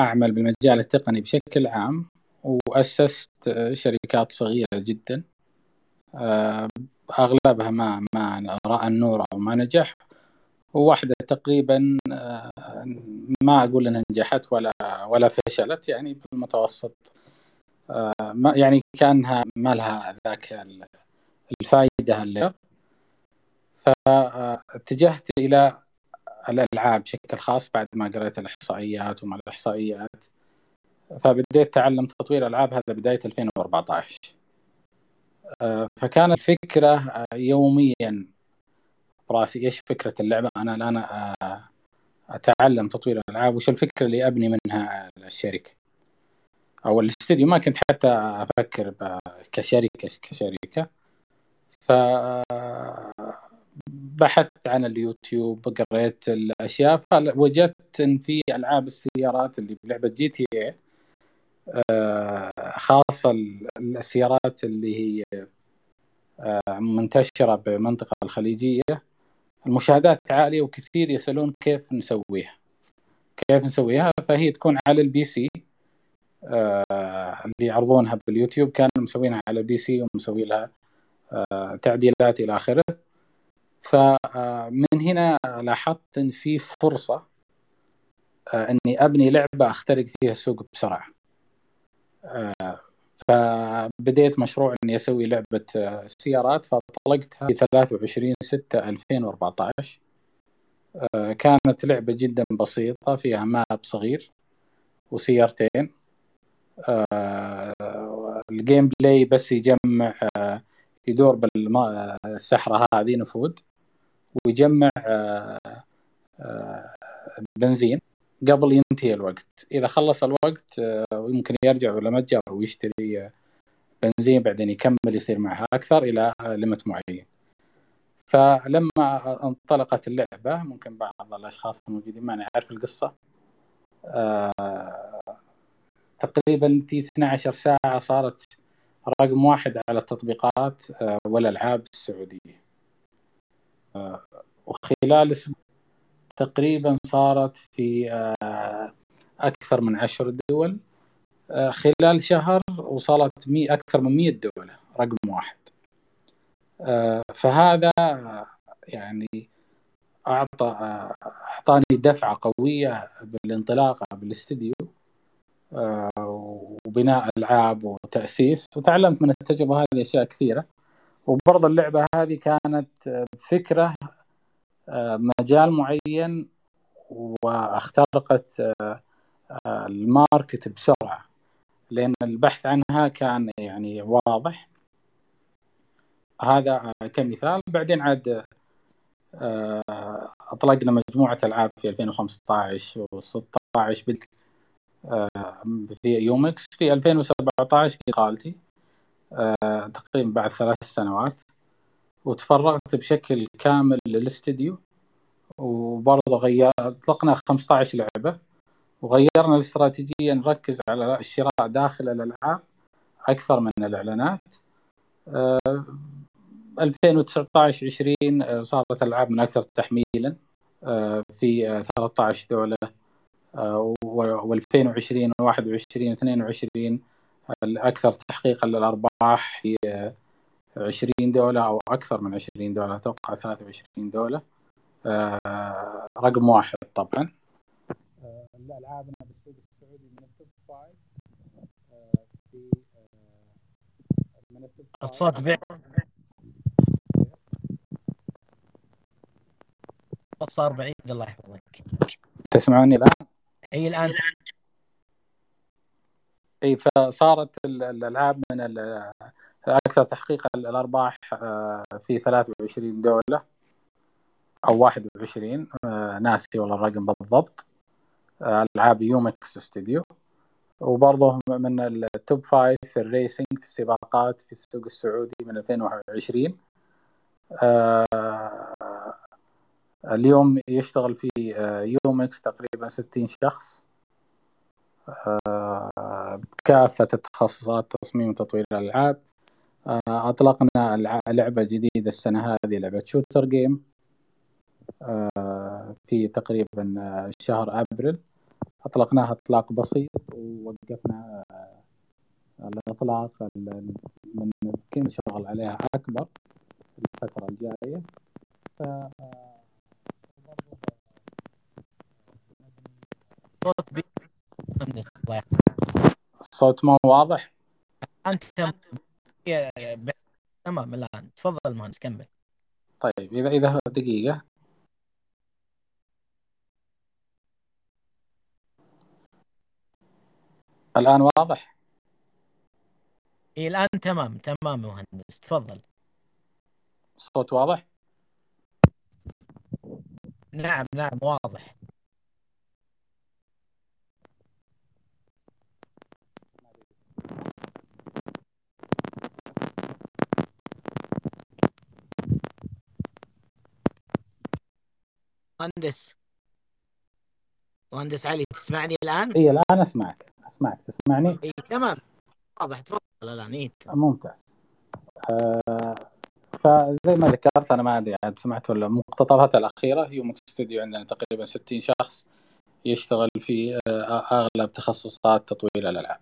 أعمل بالمجال التقني بشكل عام وأسست شركات صغيرة جدا. أغلبها ما ما رأى النور أو ما نجح. وواحدة تقريبا آه، ما أقول أنها نجحت ولا ولا فشلت يعني بالمتوسط آه، ما يعني كانها ما لها ذاك الفائدة اللي فاتجهت إلى الألعاب بشكل خاص بعد ما قريت الإحصائيات وما الإحصائيات. فبديت تعلم تطوير ألعاب هذا بداية 2014 آه، فكان الفكرة يوميا براسي إيش فكرة اللعبة؟ أنا الآن آه، أتعلم تطوير الألعاب وش الفكرة اللي أبني منها الشركة؟ أو الاستديو ما كنت حتى أفكر كشركة كشركة. ف بحثت عن اليوتيوب قريت الأشياء فوجدت إن في ألعاب السيارات اللي بلعبة جي تي اي خاصة السيارات اللي هي آه، منتشرة بمنطقة الخليجية. المشاهدات عالية وكثير يسألون كيف نسويها. كيف نسويها؟ فهي تكون على ال PC. آه اللي يعرضونها باليوتيوب كانوا مسوينها على ال PC ومسوي لها آه تعديلات إلى آخره. فمن هنا لاحظت إن في فرصة آه إني أبني لعبة أخترق فيها السوق بسرعة. آه فبديت مشروع إني أسوي لعبة آه، سيارات فطلقتها في 23 6 2014 كانت لعبة جدا بسيطة فيها map صغير وسيارتين. آه، ال gameplay بس يجمع آه، يدور بالصحراء هذه نفود ويجمع بنزين. قبل ينتهي الوقت. إذا خلص الوقت آه، يمكن يرجع إلى متجر ويشتري بنزين بعدين يكمل يصير معها أكثر إلى limit معين. فلما انطلقت اللعبة ممكن بعض الأشخاص الموجودين معنا يعرف القصة. آه، تقريبا في 12 ساعة صارت رقم واحد على التطبيقات آه، والألعاب السعودية. وخلال أسبوع تقريبا صارت في آه، أكثر من عشر دول آه، خلال شهر وصلت مي أكثر من مية دولة رقم واحد. آه، فهذا يعني أعطى أعطاني دفعة قوية بالانطلاقة بالاستديو وبناء ألعاب وتأسيس وتعلمت من التجربة هذه أشياء كثيرة. وبرضه اللعبة هذه كانت فكرة مجال معين واخترقت آه، آه، الماركت بسرعة لأن البحث عنها كان يعني واضح. هذا كمثال. بعدين عاد آه، أطلقنا مجموعة ألعاب في 2015 و16 في يومكس في 2017 اقالتي تقريبا بعد ثلاث سنوات. وتفرغت بشكل كامل للاستديو وبرضه غير اطلقنا 15 لعبة وغيرنا الاستراتيجيه نركز على الشراء داخل الألعاب أكثر من الإعلانات. 2019 20 آه، صارت الألعاب من أكثر تحميلا آه، في 13 دولة و2020 21 22 الأكثر تحقيقا للأرباح في 20 دولة أو أكثر من 20 دولة أتوقع 23 دولة. آه رقم واحد طبعا. آه الالعابنا بالسوق السعودي من ال top five آه في من ال top الصوت بيع الصوت صار بعيد الله يحفظك. تسمعوني الآن؟ إي الآن. إي فصارت الألعاب من الاكثر تحقيقا للارباح آه، في 23 دولة أو 21 آه، ناسي والله الرقم بالضبط. آه، ألعاب يومكس استوديو وبرضه من ال top five في ال racing في السباقات في السوق السعودي من 2020 اليوم يشتغل في يومكس تقريبا 60 شخص. كافة التخصصات تصميم وتطوير الألعاب. آه، أطلقنا لعبة جديدة السنة هذه لعبة شوتر جيم آه، في تقريبا آه، شهر أبريل. أطلقناها إطلاق بسيط ووقفنا الإطلاق من يمكن شغل عليها أكبر الفترة الجاية. ف الصوت ما واضح. أنت تمام الآن. تفضل مهندس كمل. طيب اذا إذا دقيقة. الآن واضح؟ اي الآن تمام تمام مهندس. تفضل. الصوت واضح؟ نعم نعم واضح. مهندس. مهندس علي تسمعني الآن؟ إي الآن أسمعك. أسمعك. تسمعني؟ إي تمام. واضح. تفضل الآن. إي. ممتاز. آه فزي ما ذكرت أنا ما أدري عاد سمعت ولا المقتطفات الأخيرة. يوم استوديو عندنا تقريبا 60 شخص يشتغل في آه أغلب تخصصات تطوير الألعاب.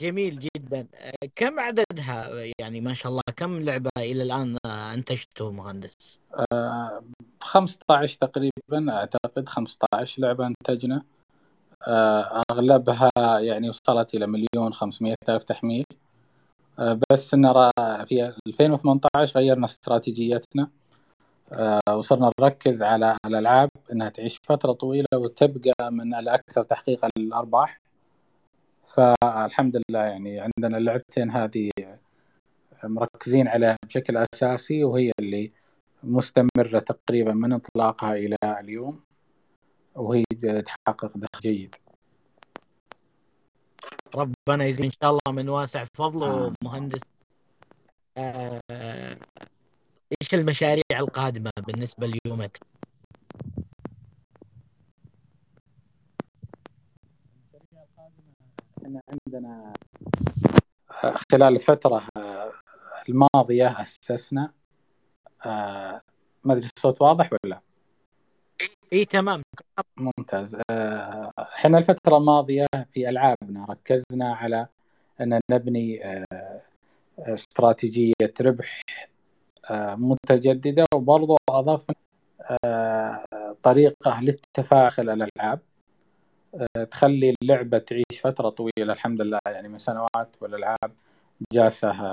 جميل جدا. كم عددها؟ يعني ما شاء الله كم لعبة إلى الآن أنتجته مهندس؟ 15 تقريبا أعتقد 15 لعبة أنتجنا. آه، أغلبها يعني وصلت إلى مليون 500 ألف تحميل. آه، بس نرى في 2018 غيرنا استراتيجيتنا. آه، وصرنا نركز على الألعاب أنها تعيش فترة طويلة وتبقى من الأكثر تحقيقا للأرباح فالحمد لله يعني عندنا اللعبتين هذه مركزين عليها بشكل أساسي وهي اللي مستمرة تقريبا من إطلاقها إلى اليوم وهي تحقق دخل جيد. ربنا يزيد إن شاء الله من واسع فضله آه. مهندس. آه إيش المشاريع القادمة بالنسبة ليومك؟ إحنا عندنا خلال الفترة الماضية أسسنا آه، ما أدري الصوت واضح ولا؟ اي تمام. ممتاز. آه، إحنا الفترة الماضية في ألعابنا ركزنا على أن نبني آه، استراتيجية ربح متجددة وبرضو أضفنا طريقة للتفاعل الألعاب. تخلي اللعبة تعيش فترة طويلة الحمد لله. يعني من سنوات والألعاب جالسة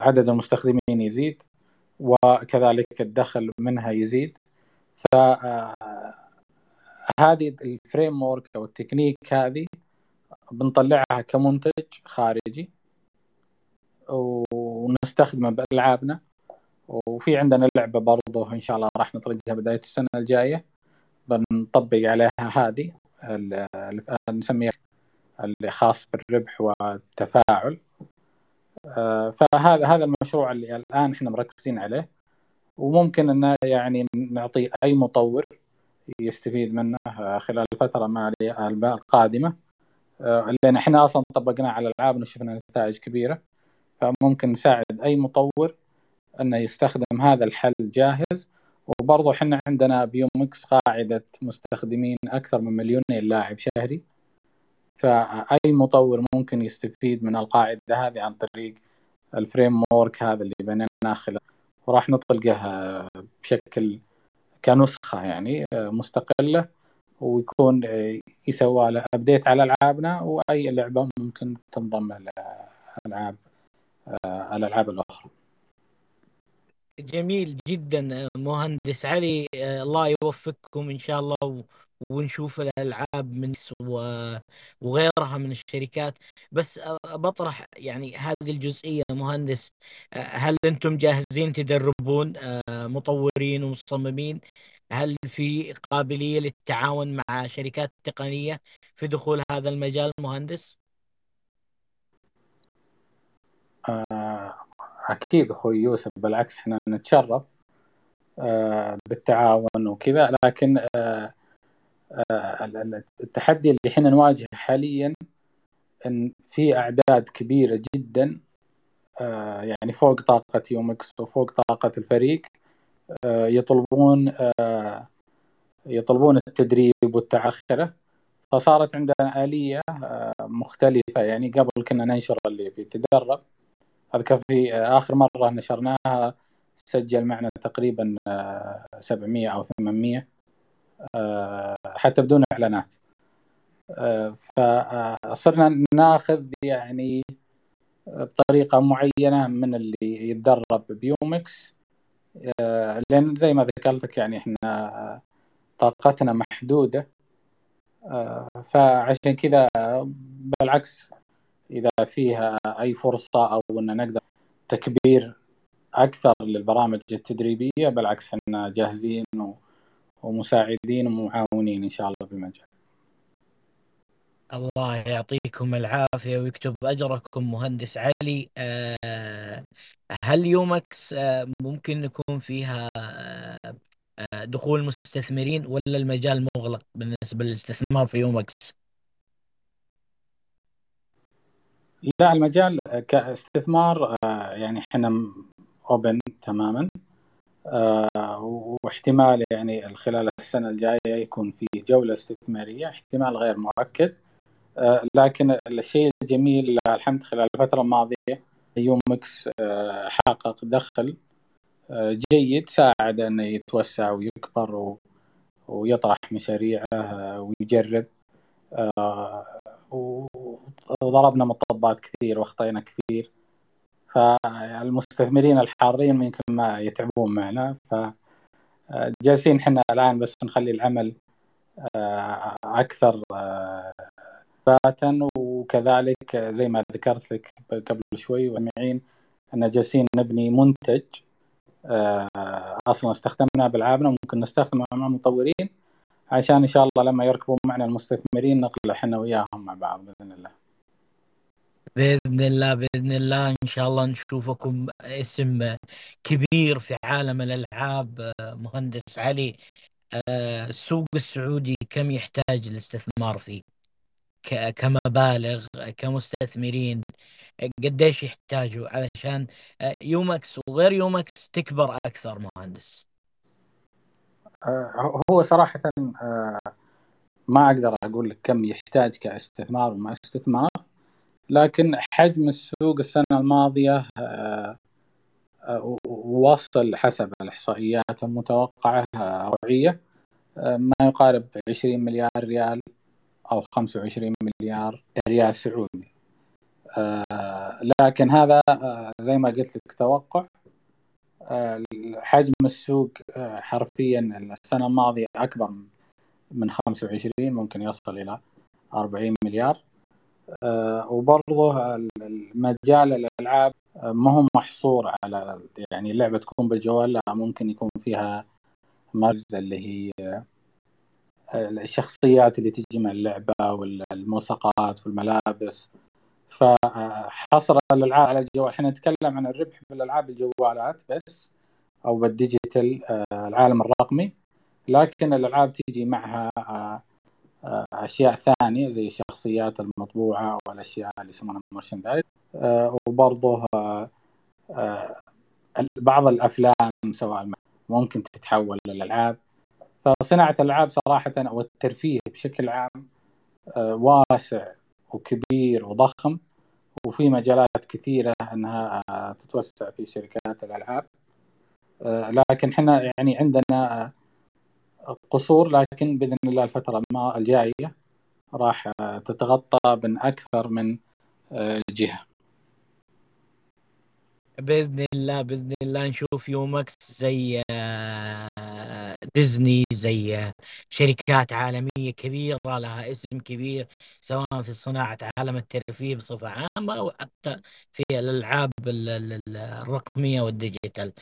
عدد المستخدمين يزيد وكذلك الدخل منها يزيد. ف هذه ال framework أو التكنيك هذه بنطلعها كمنتج خارجي ونستخدمه بألعابنا. وفي عندنا لعبة برضه إن شاء الله راح نطلقها بداية السنة الجاية. بنطبق عليها هذه. نسميها اللي خاص بالربح والتفاعل. آه، فهذا هذا المشروع اللي الآن إحنا مركزين عليه. وممكن ان يعني نعطي أي مطور يستفيد منه خلال الفترة المالية القادمة. آه، لأن إحنا أصلا طبقناه على الألعاب وشفنا نتائج كبيرة. فممكن نساعد أي مطور إنه يستخدم هذا الحل جاهز. وبرضه إحنا عندنا بيومكس قاعدة مستخدمين أكثر من مليونين لاعب شهري. فأي مطور ممكن يستفيد من القاعدة هذه عن طريق ال framework هذا اللي بنيناه خلال وراح نطلقه بشكل كنسخة يعني مستقلة ويكون يسوى له update على ألعابنا وأي لعبة ممكن تنضم الالعاب الألعاب الأخرى. جميل جدا مهندس علي الله يوفقكم إن شاء الله ونشوف الألعاب من وغيرها من الشركات. بس بطرح يعني هذه الجزئية مهندس هل أنتم جاهزين تدربون مطورين ومصممين؟ هل في قابلية للتعاون مع شركات تقنية في دخول هذا المجال مهندس؟ آه، أكيد أخوي يوسف بالعكس إحنا نتشرف آه، بالتعاون وكذا لكن آه، التحدي اللي إحنا نواجهه حاليا إن في أعداد كبيرة جدا يعني فوق طاقة يومكس وفوق طاقة الفريق يطلبون يطلبون التدريب والتعخره فصارت عندنا آلية مختلفة يعني قبل كنا ننشر اللي بيتدرب. اذكر في آخر مرة نشرناها سجل معنا تقريبا 700 أو 800 حتى بدون إعلانات. فصرنا ناخذ يعني بطريقة معينة من اللي يتدرب بيومكس لأن زي ما ذكرت لك يعني إحنا طاقتنا محدودة. فعشان كذا بالعكس إذا فيها أي فرصة أو إن نقدر تكبير أكثر للبرامج التدريبية بالعكس إحنا جاهزين ومساعدين ومعاونين إن شاء الله في المجال. الله يعطيكم العافية ويكتب أجركم مهندس علي آه، هل يومكس آه، ممكن يكون فيها آه، دخول مستثمرين ولا المجال مغلق بالنسبة للاستثمار في يومكس؟ لا المجال كاستثمار آه، يعني إحنا open تماما. آه، واحتمال يعني خلال السنة الجاية يكون في جولة استثمارية احتمال غير مؤكد. آه، لكن الشيء الجميل الحمد خلال الفترة الماضية يومكس حقق دخل جيد ساعد انه يتوسع ويكبر ويطرح مشاريعه ويجرب. وضربنا مطبات كثير واخطينا كثير. فالمستثمرين الحارين يمكن ما يتعبون معنا. فجالسين إحنا الآن بس نخلي العمل آه، أكثر ثباتا آه، وكذلك زي ما ذكرت لك قبل شوي ومعين ان جالسين نبني منتج آه، أصلا استخدمناه بالعابنا ممكن نستخدمه مع المطورين عشان إن شاء الله لما يركبوا معنا المستثمرين نطلع إحنا وياهم مع بعض بإذن الله. بإذن الله بإذن الله إن شاء الله نشوفكم اسم كبير في عالم الألعاب مهندس علي. السوق السعودي كم يحتاج الاستثمار فيه؟ كمبالغ كمستثمرين قديش يحتاجوا؟ علشان يومكس وغير يومكس تكبر أكثر مهندس. آه، هو صراحة آه، ما أقدر أقول لك كم يحتاج كاستثمار وما استثمار. لكن حجم السوق السنة الماضية آه، وصل حسب الإحصائيات المتوقعة أوعية ما يقارب 20 مليار ريال أو 25 مليار ريال سعودي. لكن هذا زي ما قلت لك توقع. حجم السوق آه، حرفيا السنة الماضية أكبر من 25 ممكن يصل إلى 40 مليار. آه، وبرضه المجال الألعاب آه، ما هو محصور على يعني اللعبة تكون بالجوال لا ممكن يكون فيها مرز اللي هي الشخصيات اللي تجي مع اللعبة والملصقات والملابس. فحصر الألعاب على الجوال. إحنا نتكلم عن الربح في الألعاب الجوالات بس أو بالديجيتال آه، العالم الرقمي. لكن الألعاب تيجي معها آه، آه، أشياء ثانية زي الشخصيات المطبوعة والأشياء اللي يسمونها مرشندايز وبرضه بعض الأفلام سواء ممكن تتحول للألعاب. فصناعة الألعاب صراحة أو الترفيه بشكل عام واسع وكبير وضخم وفي مجالات كثيرة أنها تتوسع في شركات الألعاب. آه، لكن إحنا يعني عندنا قصور لكن بإذن الله الفترة الجاية راح تتغطى من أكثر من آه، جهة. بإذن الله بإذن الله نشوف يومكس زي آه، ديزني زي شركات عالمية كبيرة لها اسم كبير سواء في صناعة عالم الترفيه بصفة عامة أو حتى في الألعاب الرقمية وال digital.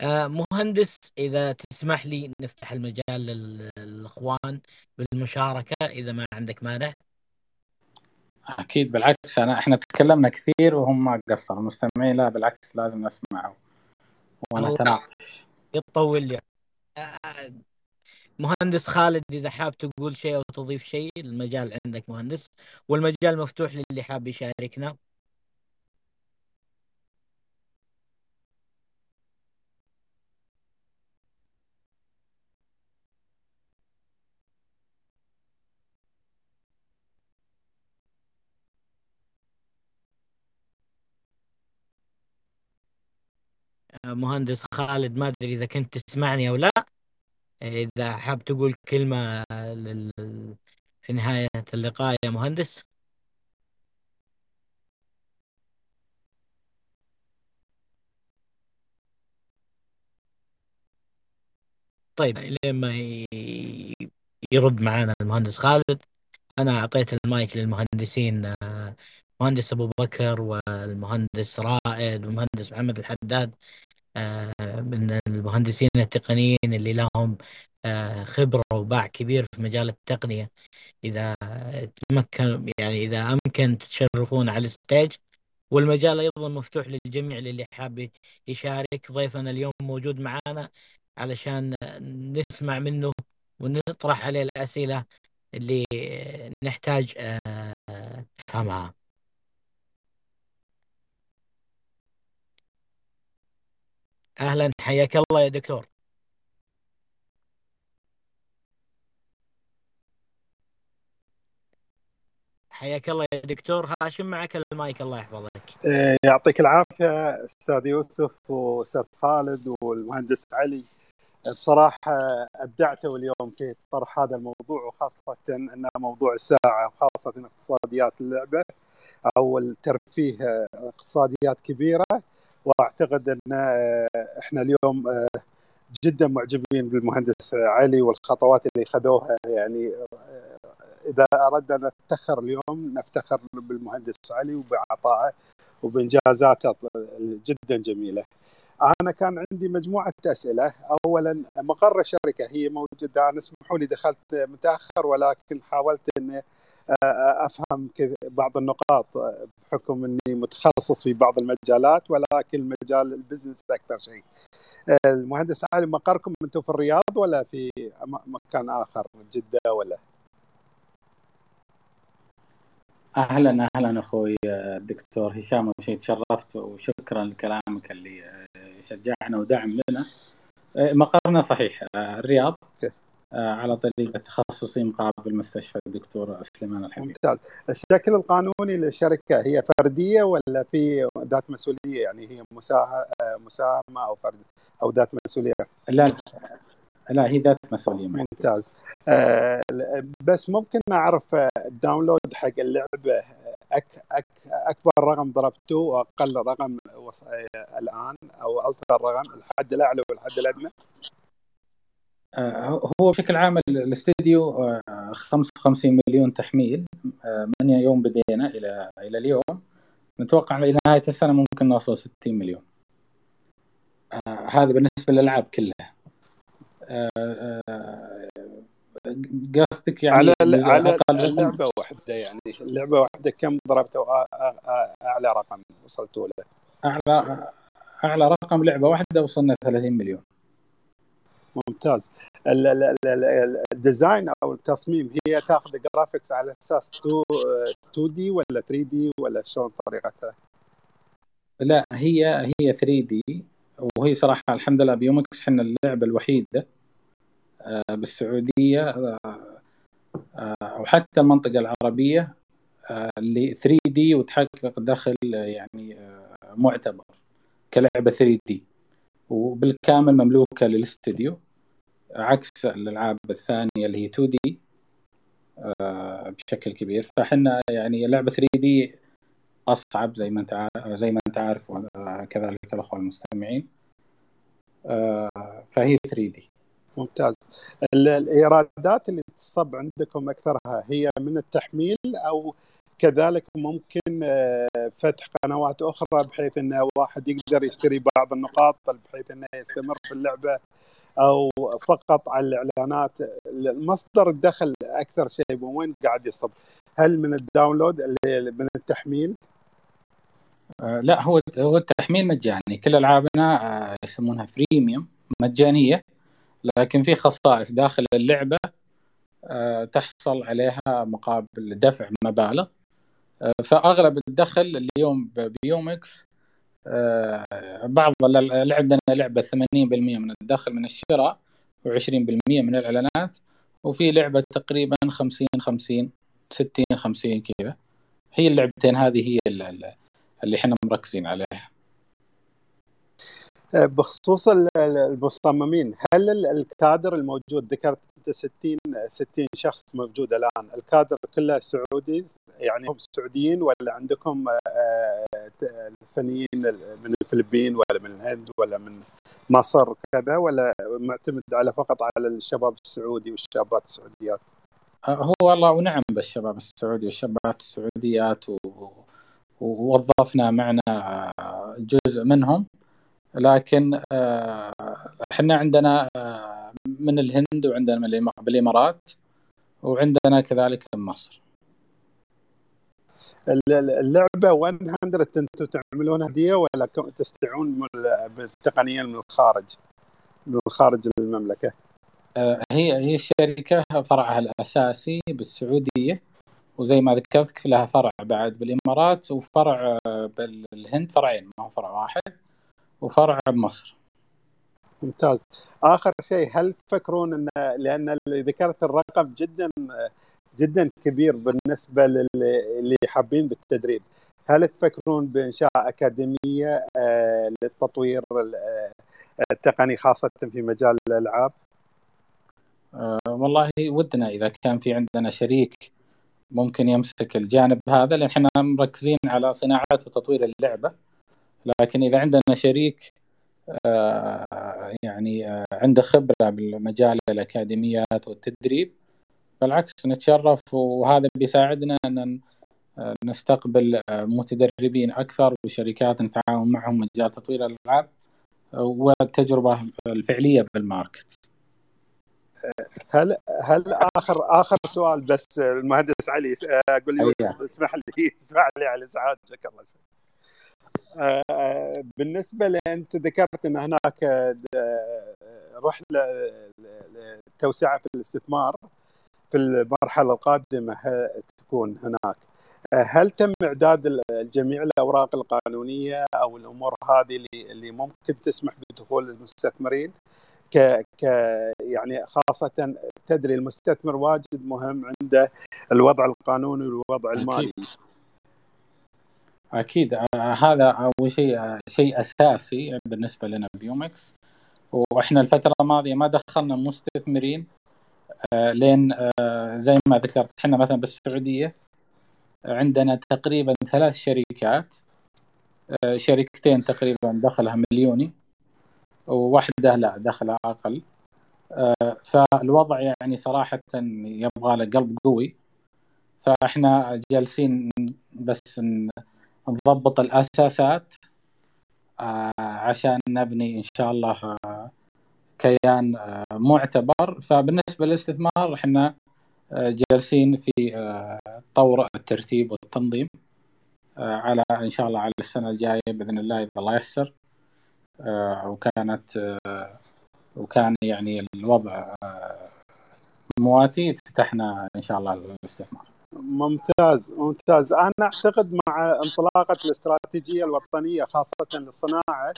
آه، مهندس إذا تسمح لي نفتح المجال للإخوان بالمشاركة إذا ما عندك مانع. أكيد بالعكس أنا إحنا تكلمنا كثير وهم ما قصروا المستمعين لا بالعكس لازم نسمع ونتناقش يطول لي مهندس خالد إذا حاب تقول شيء أو تضيف شيء المجال عندك مهندس والمجال مفتوح للي حاب يشاركنا. مهندس خالد ما أدري إذا كنت تسمعني أو لا. إذا حاب تقول كلمة لل... في نهاية اللقاء يا مهندس. طيب لين ما يرد معنا المهندس خالد أنا أعطيت المايك للمهندسين مهندس أبو بكر والمهندس رائد والمهندس محمد الحداد. من المهندسين التقنيين اللي لهم آه، خبرة وباع كبير في مجال التقنية. إذا تمكن يعني إذا أمكن تشرفون على الستيج. والمجال أيضا مفتوح للجميع للي حاب يشارك. ضيفنا اليوم موجود معنا علشان نسمع منه ونطرح عليه الأسئلة اللي نحتاج آه، نفهمها. أهلا. حياك الله يا دكتور. حياك الله يا دكتور. هاشم معك المايك. الله يحفظك. إيه، يعطيك العافية أستاذ يوسف وأستاذ خالد والمهندس علي. بصراحة ابدعتوا اليوم في طرح هذا الموضوع وخاصة انه موضوع الساعة وخاصة اقتصاديات اللعبة أو الترفيه اقتصاديات كبيرة. واعتقد أن آه، إحنا اليوم آه، جدا معجبين بالمهندس علي والخطوات اللي خذوها يعني آه، إذا أردنا نفتخر اليوم نفتخر بالمهندس علي وبعطائه وبإنجازاته جدا جميلة. أنا كان عندي مجموعة أسئلة، اولا مقر الشركة هي موجودة أنا اسمحوا لي دخلت متأخر ولكن حاولت إني أفهم بعض النقاط بحكم إني متخصص في بعض المجالات ولكن مجال البزنس أكثر شيء. المهندس علي مقركم أنتم في الرياض ولا في مكان آخر جدة ولا؟ أهلا أهلا أخوي الدكتور هشام أول شيء تشرفت وشكرا لكلامك اللي شجعنا ودعم لنا مقرنا صحيح الرياض على طريقة تخصصي مقابل مستشفى الدكتور سليمان الحبيب. ممتاز. الشكل القانوني للشركة هي فردية ولا في ذات مسؤولية؟ يعني هي مساهمة أو فرد أو ذات مسؤولية؟ لا لا هي ذات مسؤولية ممتاز. آه بس ممكن أعرف الداونلود حق اللعبة أك أك أكبر رقم ضربته وأقل رقم الآن أو أصغر رقم الحد الأعلى والحد الأدنى؟ آه هو بشكل عام الاستديو آه 55 مليون تحميل آه من يوم بدينا إلى إلى اليوم. نتوقع إلى نهاية السنة ممكن نوصل 60 مليون. آه، هذا بالنسبة للألعاب كلها. قصدك يعني على على اللعبة واحدة يعني اللعبة واحدة كم ضربته أعلى رقم وصلتوا له؟ اعلى أعلى رقم لعبة واحدة وصلنا 30 مليون ممتاز ال design أو التصميم هي تاخذ graphics على أساس 2 D ولا 3 D ولا شلون طريقتها؟ لا هي هي 3 دي وهي صراحة الحمد لله بيومكس إحنا اللعبه الوحيده آه، بالسعودية آه، آه، وحتى المنطقة العربية اللي 3 دي وتحقق دخل يعني معتبر كلعبة 3 دي وبالكامل مملوكة للاستديو عكس الألعاب الثانية اللي هي 2 دي بشكل كبير. فاحنا يعني لعبة 3 دي أصعب زي ما أنت زي ما أنت عارف وكذلك الأخوة المستمعين فهي 3 دي ممتاز الإيرادات اللي تصب عندكم أكثرها هي من التحميل أو كذلك ممكن فتح قنوات أخرى بحيث إن واحد يقدر يشتري بعض النقاط بحيث إنه يستمر في اللعبة أو فقط على الإعلانات مصدر الدخل أكثر شيء وين قاعد يصب؟ هل من ال download اللي من التحميل؟ آه لا هو هو التحميل مجاني. كل ألعابنا آه يسمونها freemium مجانية لكن في خصائص داخل اللعبة آه تحصل عليها مقابل دفع مبالغ. فأغلب الدخل اليوم بيومكس بعض عندنا لعبة 80% من الدخل من الشراء و20% من الإعلانات وفي لعبة تقريبا 50 50 60 50 كذا. هي اللعبتين هذه هي اللي إحنا مركزين عليها آه، بخصوص المصممين هل الكادر الموجود ذكرت 60 60 شخص موجود الآن الكادر كله سعودي يعني هم سعوديين ولا عندكم آه، فنيين من الفلبين ولا من الهند ولا من مصر كذا ولا معتمد على فقط على الشباب السعودي والشابات السعوديات؟ آه، هو والله ونعم بالشباب السعودي والشابات السعوديات ووظفنا معنا جزء منهم لكن آه، إحنا عندنا آه، من الهند وعندنا من بالإمارات وعندنا كذلك من مصر. اللعبة 100 أنتم تعملونها هدية ولا تستعون بالتقنية من الخارج؟ من خارج المملكة؟ آه، هي هي الشركة فرعها الأساسي بالسعودية. وزي ما ذكرت لها فرع بعد بالإمارات وفرع بالهند فرعين ما هو فرع واحد وفرع بمصر. ممتاز. آخر شيء هل تفكرون ان لأن اللي ذكرت الرقم جدا جدا كبير بالنسبة للي حابين بالتدريب. هل تفكرون بإنشاء أكاديمية آه، للتطوير آه، التقني خاصة في مجال الألعاب؟ أه والله ودنا إذا كان في عندنا شريك ممكن يمسك الجانب هذا لأن إحنا مركزين على صناعة وتطوير اللعبة لكن إذا عندنا شريك آه، يعني آه، عنده خبرة بالمجال الأكاديميات والتدريب بالعكس نتشرف وهذا بيساعدنا أن آه، نستقبل متدربين أكثر وشركات نتعاون معهم مجال تطوير الألعاب والتجربة الفعلية بالماركت. هل هل آخر آخر سؤال بس المهندس علي أقول لي اسمح لي اسمح لي على ازعاجك الله يسلمك. آه، بالنسبة لانت ذكرت إن هناك آه، رحلة توسعه في الاستثمار في المرحلة القادمة تكون هناك. هل تم إعداد جميع الأوراق القانونية أو الأمور هذه اللي ممكن تسمح بدخول المستثمرين؟ ك ك يعني خاصة تدري المستثمر واجد مهم عنده الوضع القانوني والوضع المالي. أكيد. أكيد آه، هذا أول شيء آه، شيء أساسي بالنسبة لنا بيومكس وإحنا الفترة الماضية ما دخلنا مستثمرين آه، لين زي ما ذكرت إحنا مثلا بالسعودية عندنا تقريبا ثلاث شركات شركتين تقريبا دخلها مليوني. وواحده لا دخلها أقل. فالوضع يعني صراحة يبغى له قلب قوي. فإحنا جالسين بس نضبط الأساسات آه، عشان نبني إن شاء الله آه، كيان آه، معتبر. فبالنسبة للاستثمار إحنا جالسين في طور الترتيب والتنظيم على إن شاء الله على السنة الجاية بإذن الله إذا الله ييسر. وكانت وكان يعني الوضع مواتي فتحنا إن شاء الله الاستثمار ممتاز ممتاز. أنا أعتقد مع انطلاقة الاستراتيجية الوطنية خاصة للصناعه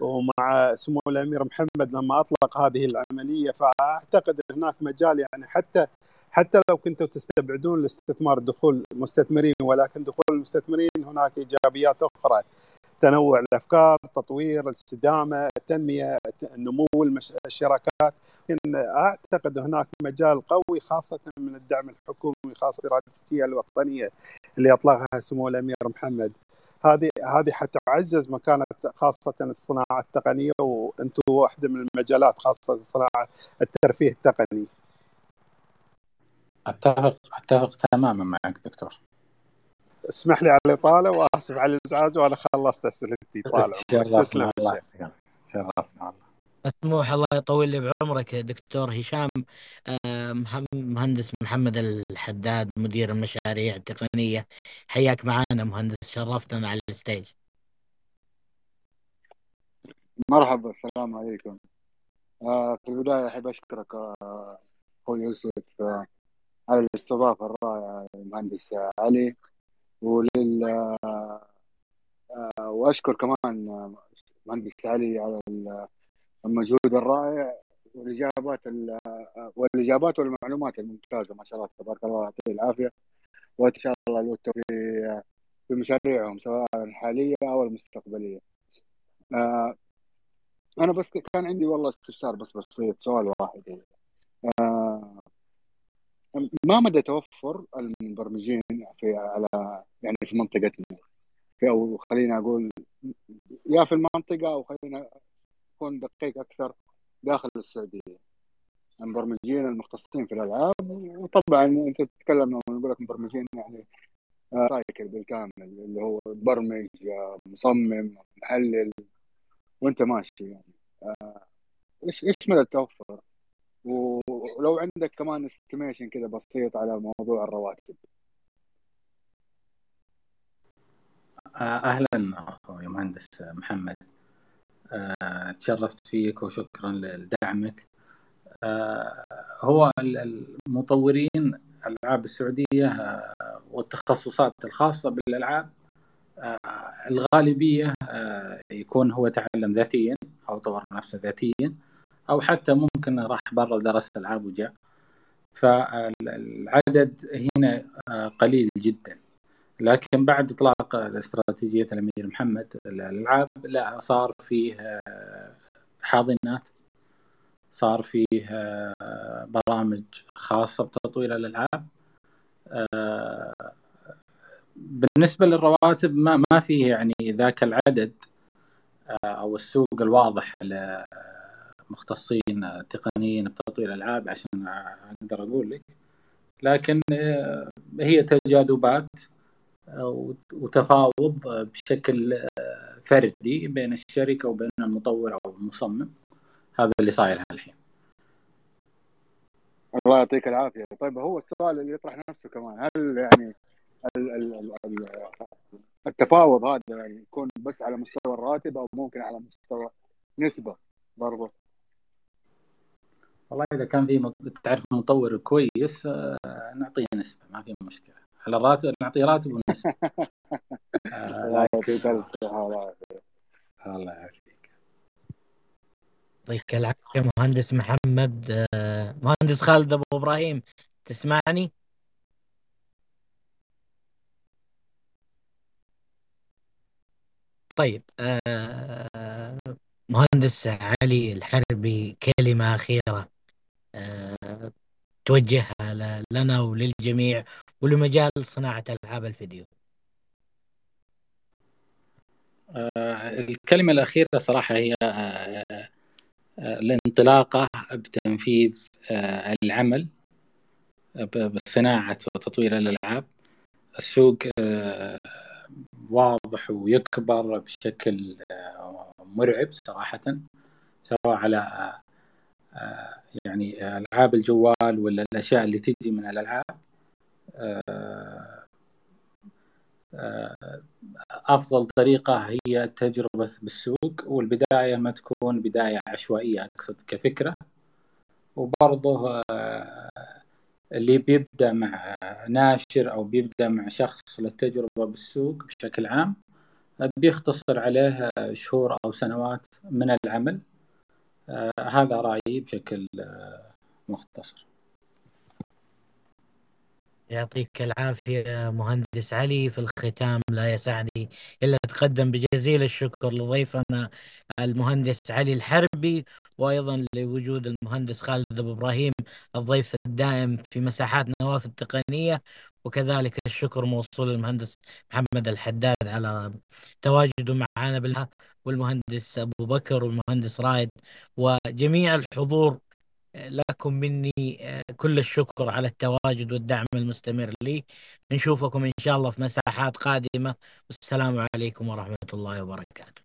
ومع سمو الأمير محمد لما أطلق هذه العملية فأعتقد هناك مجال يعني حتى حتى لو كنتوا تستبعدون الاستثمار دخول مستثمرين ولكن دخول المستثمرين هناك إيجابيات أخرى. تنوع الأفكار، تطوير، الاستدامة، التنمية، نمو الشراكات، أعتقد هناك مجال قوي خاصة من الدعم الحكومي خاصة الاستراتيجيه الوطنية اللي أطلقها سمو الأمير محمد. هذه هذه حتعزز مكانة خاصة الصناعة التقنية وأنتم واحدة من المجالات خاصة صناعه الترفيه التقني. أتفق أتفق تماما معك دكتور. اسمح لي على الاطاله وآسف على الإزعاج وأنا خلصت اسئلتي طال عمرك تسلم الله شرفنا الله. مسموح الله يطول لي بعمرك دكتور هشام. آه، مهندس محمد الحداد مدير المشاريع التقنية حياك معنا مهندس شرفتنا على الستيج. مرحبا السلام عليكم. آه، في البداية أحب أشكرك آه، أخوي يوسف على الاستضافة الرائعة المهندس علي. ولل وأشكر كمان مهندس علي على المجهود الرائع والإجابات والإجابات والمعلومات الممتازة ما شاء الله تبارك الله يعطيه العافية وإن شاء الله له التوفيق في مشاريعهم سواء الحالية أو المستقبلية. آه، أنا بس كان عندي والله استفسار بس بسيط سؤال واحد آه، ما مدى توفر المبرمجين في على يعني في منطقتنا؟ في أو خلينا أقول يا في المنطقة أو خلينا يكون دقيق أكثر داخل السعودية. المبرمجين المختصين في الألعاب وطبعا أنت تتكلم لما نقول لك مبرمجين يعني cycle بالكامل اللي هو برمج مصمم محلل وأنت ماشي يعني. آه، إيش إيش مدى التوفر؟ ولو عندك كمان estimation كذا بسيط على موضوع الرواتب. آه، أهلا أخوي مهندس محمد. آه، تشرفت فيك وشكرا لدعمك. آه، هو المطورين الالعاب السعودية والتخصصات الخاصة بالألعاب الغالبية يكون هو تعلم ذاتيا أو طور نفسه ذاتيا. أو حتى ممكن راح برا درس العاب وجاء. فالعدد هنا قليل جدا. لكن بعد إطلاق الاستراتيجية الأمير محمد الألعاب لا صار فيه آه، حاضنات. صار فيه آه، برامج خاصة بتطوير الألعاب. آه، بالنسبة للرواتب ما ما فيه يعني ذاك العدد أو السوق الواضح لمختصين تقنيين بتطوير الالعاب عشان أقدر أقول لك. لكن هي تجاذبات وتفاوض بشكل فردي بين الشركة وبين المطور أو المصمم. هذا اللي صاير الحين الله يعطيك العافية. طيب هو السؤال اللي يطرح نفسه كمان هل يعني التفاوض هذا يعني يكون بس على مستوى الراتب أو ممكن على مستوى نسبة برضه والله إذا كان في تعرف مطور كويس آه، نعطيه نسبة ما في مشكلة. على الراتب نعطيه راتب ونسبة. الله يعطيك الصحه الله يعافيك. يعطيك العافية مهندس محمد آه، مهندس خالد أبو إبراهيم تسمعني؟ طيب آه، مهندس علي الحربي كلمة أخيرة. توجهها لنا وللجميع ولمجال صناعة ألعاب الفيديو. آه، الكلمة الأخيرة صراحة هي آه، الانطلاقة بتنفيذ العمل بصناعة وتطوير الألعاب. السوق واضح ويكبر بشكل مرعب صراحة سواء على يعني ألعاب الجوال ولا الأشياء اللي تجي من الألعاب أفضل طريقة هي التجربه بالسوق والبداية ما تكون بداية عشوائية أقصد كفكرة. وبرضه اللي بيبدأ مع ناشر أو بيبدأ مع شخص للتجربة بالسوق بشكل عام بيختصر عليه شهور أو سنوات من العمل. هذا رأيي بشكل آه مختصر. يعطيك العافية مهندس علي في الختام لا يسعني إلا أتقدم بجزيل الشكر لضيفنا المهندس علي الحربي وأيضا لوجود المهندس خالد أبو إبراهيم الضيف الدائم في مساحات نواف التقنية وكذلك الشكر موصول للمهندس محمد الحداد على تواجده معنا بالله والمهندس أبو بكر والمهندس رائد وجميع الحضور لكم مني آه، كل الشكر على التواجد والدعم المستمر لي. نشوفكم إن شاء الله في مساحات قادمة. والسلام عليكم ورحمة الله وبركاته.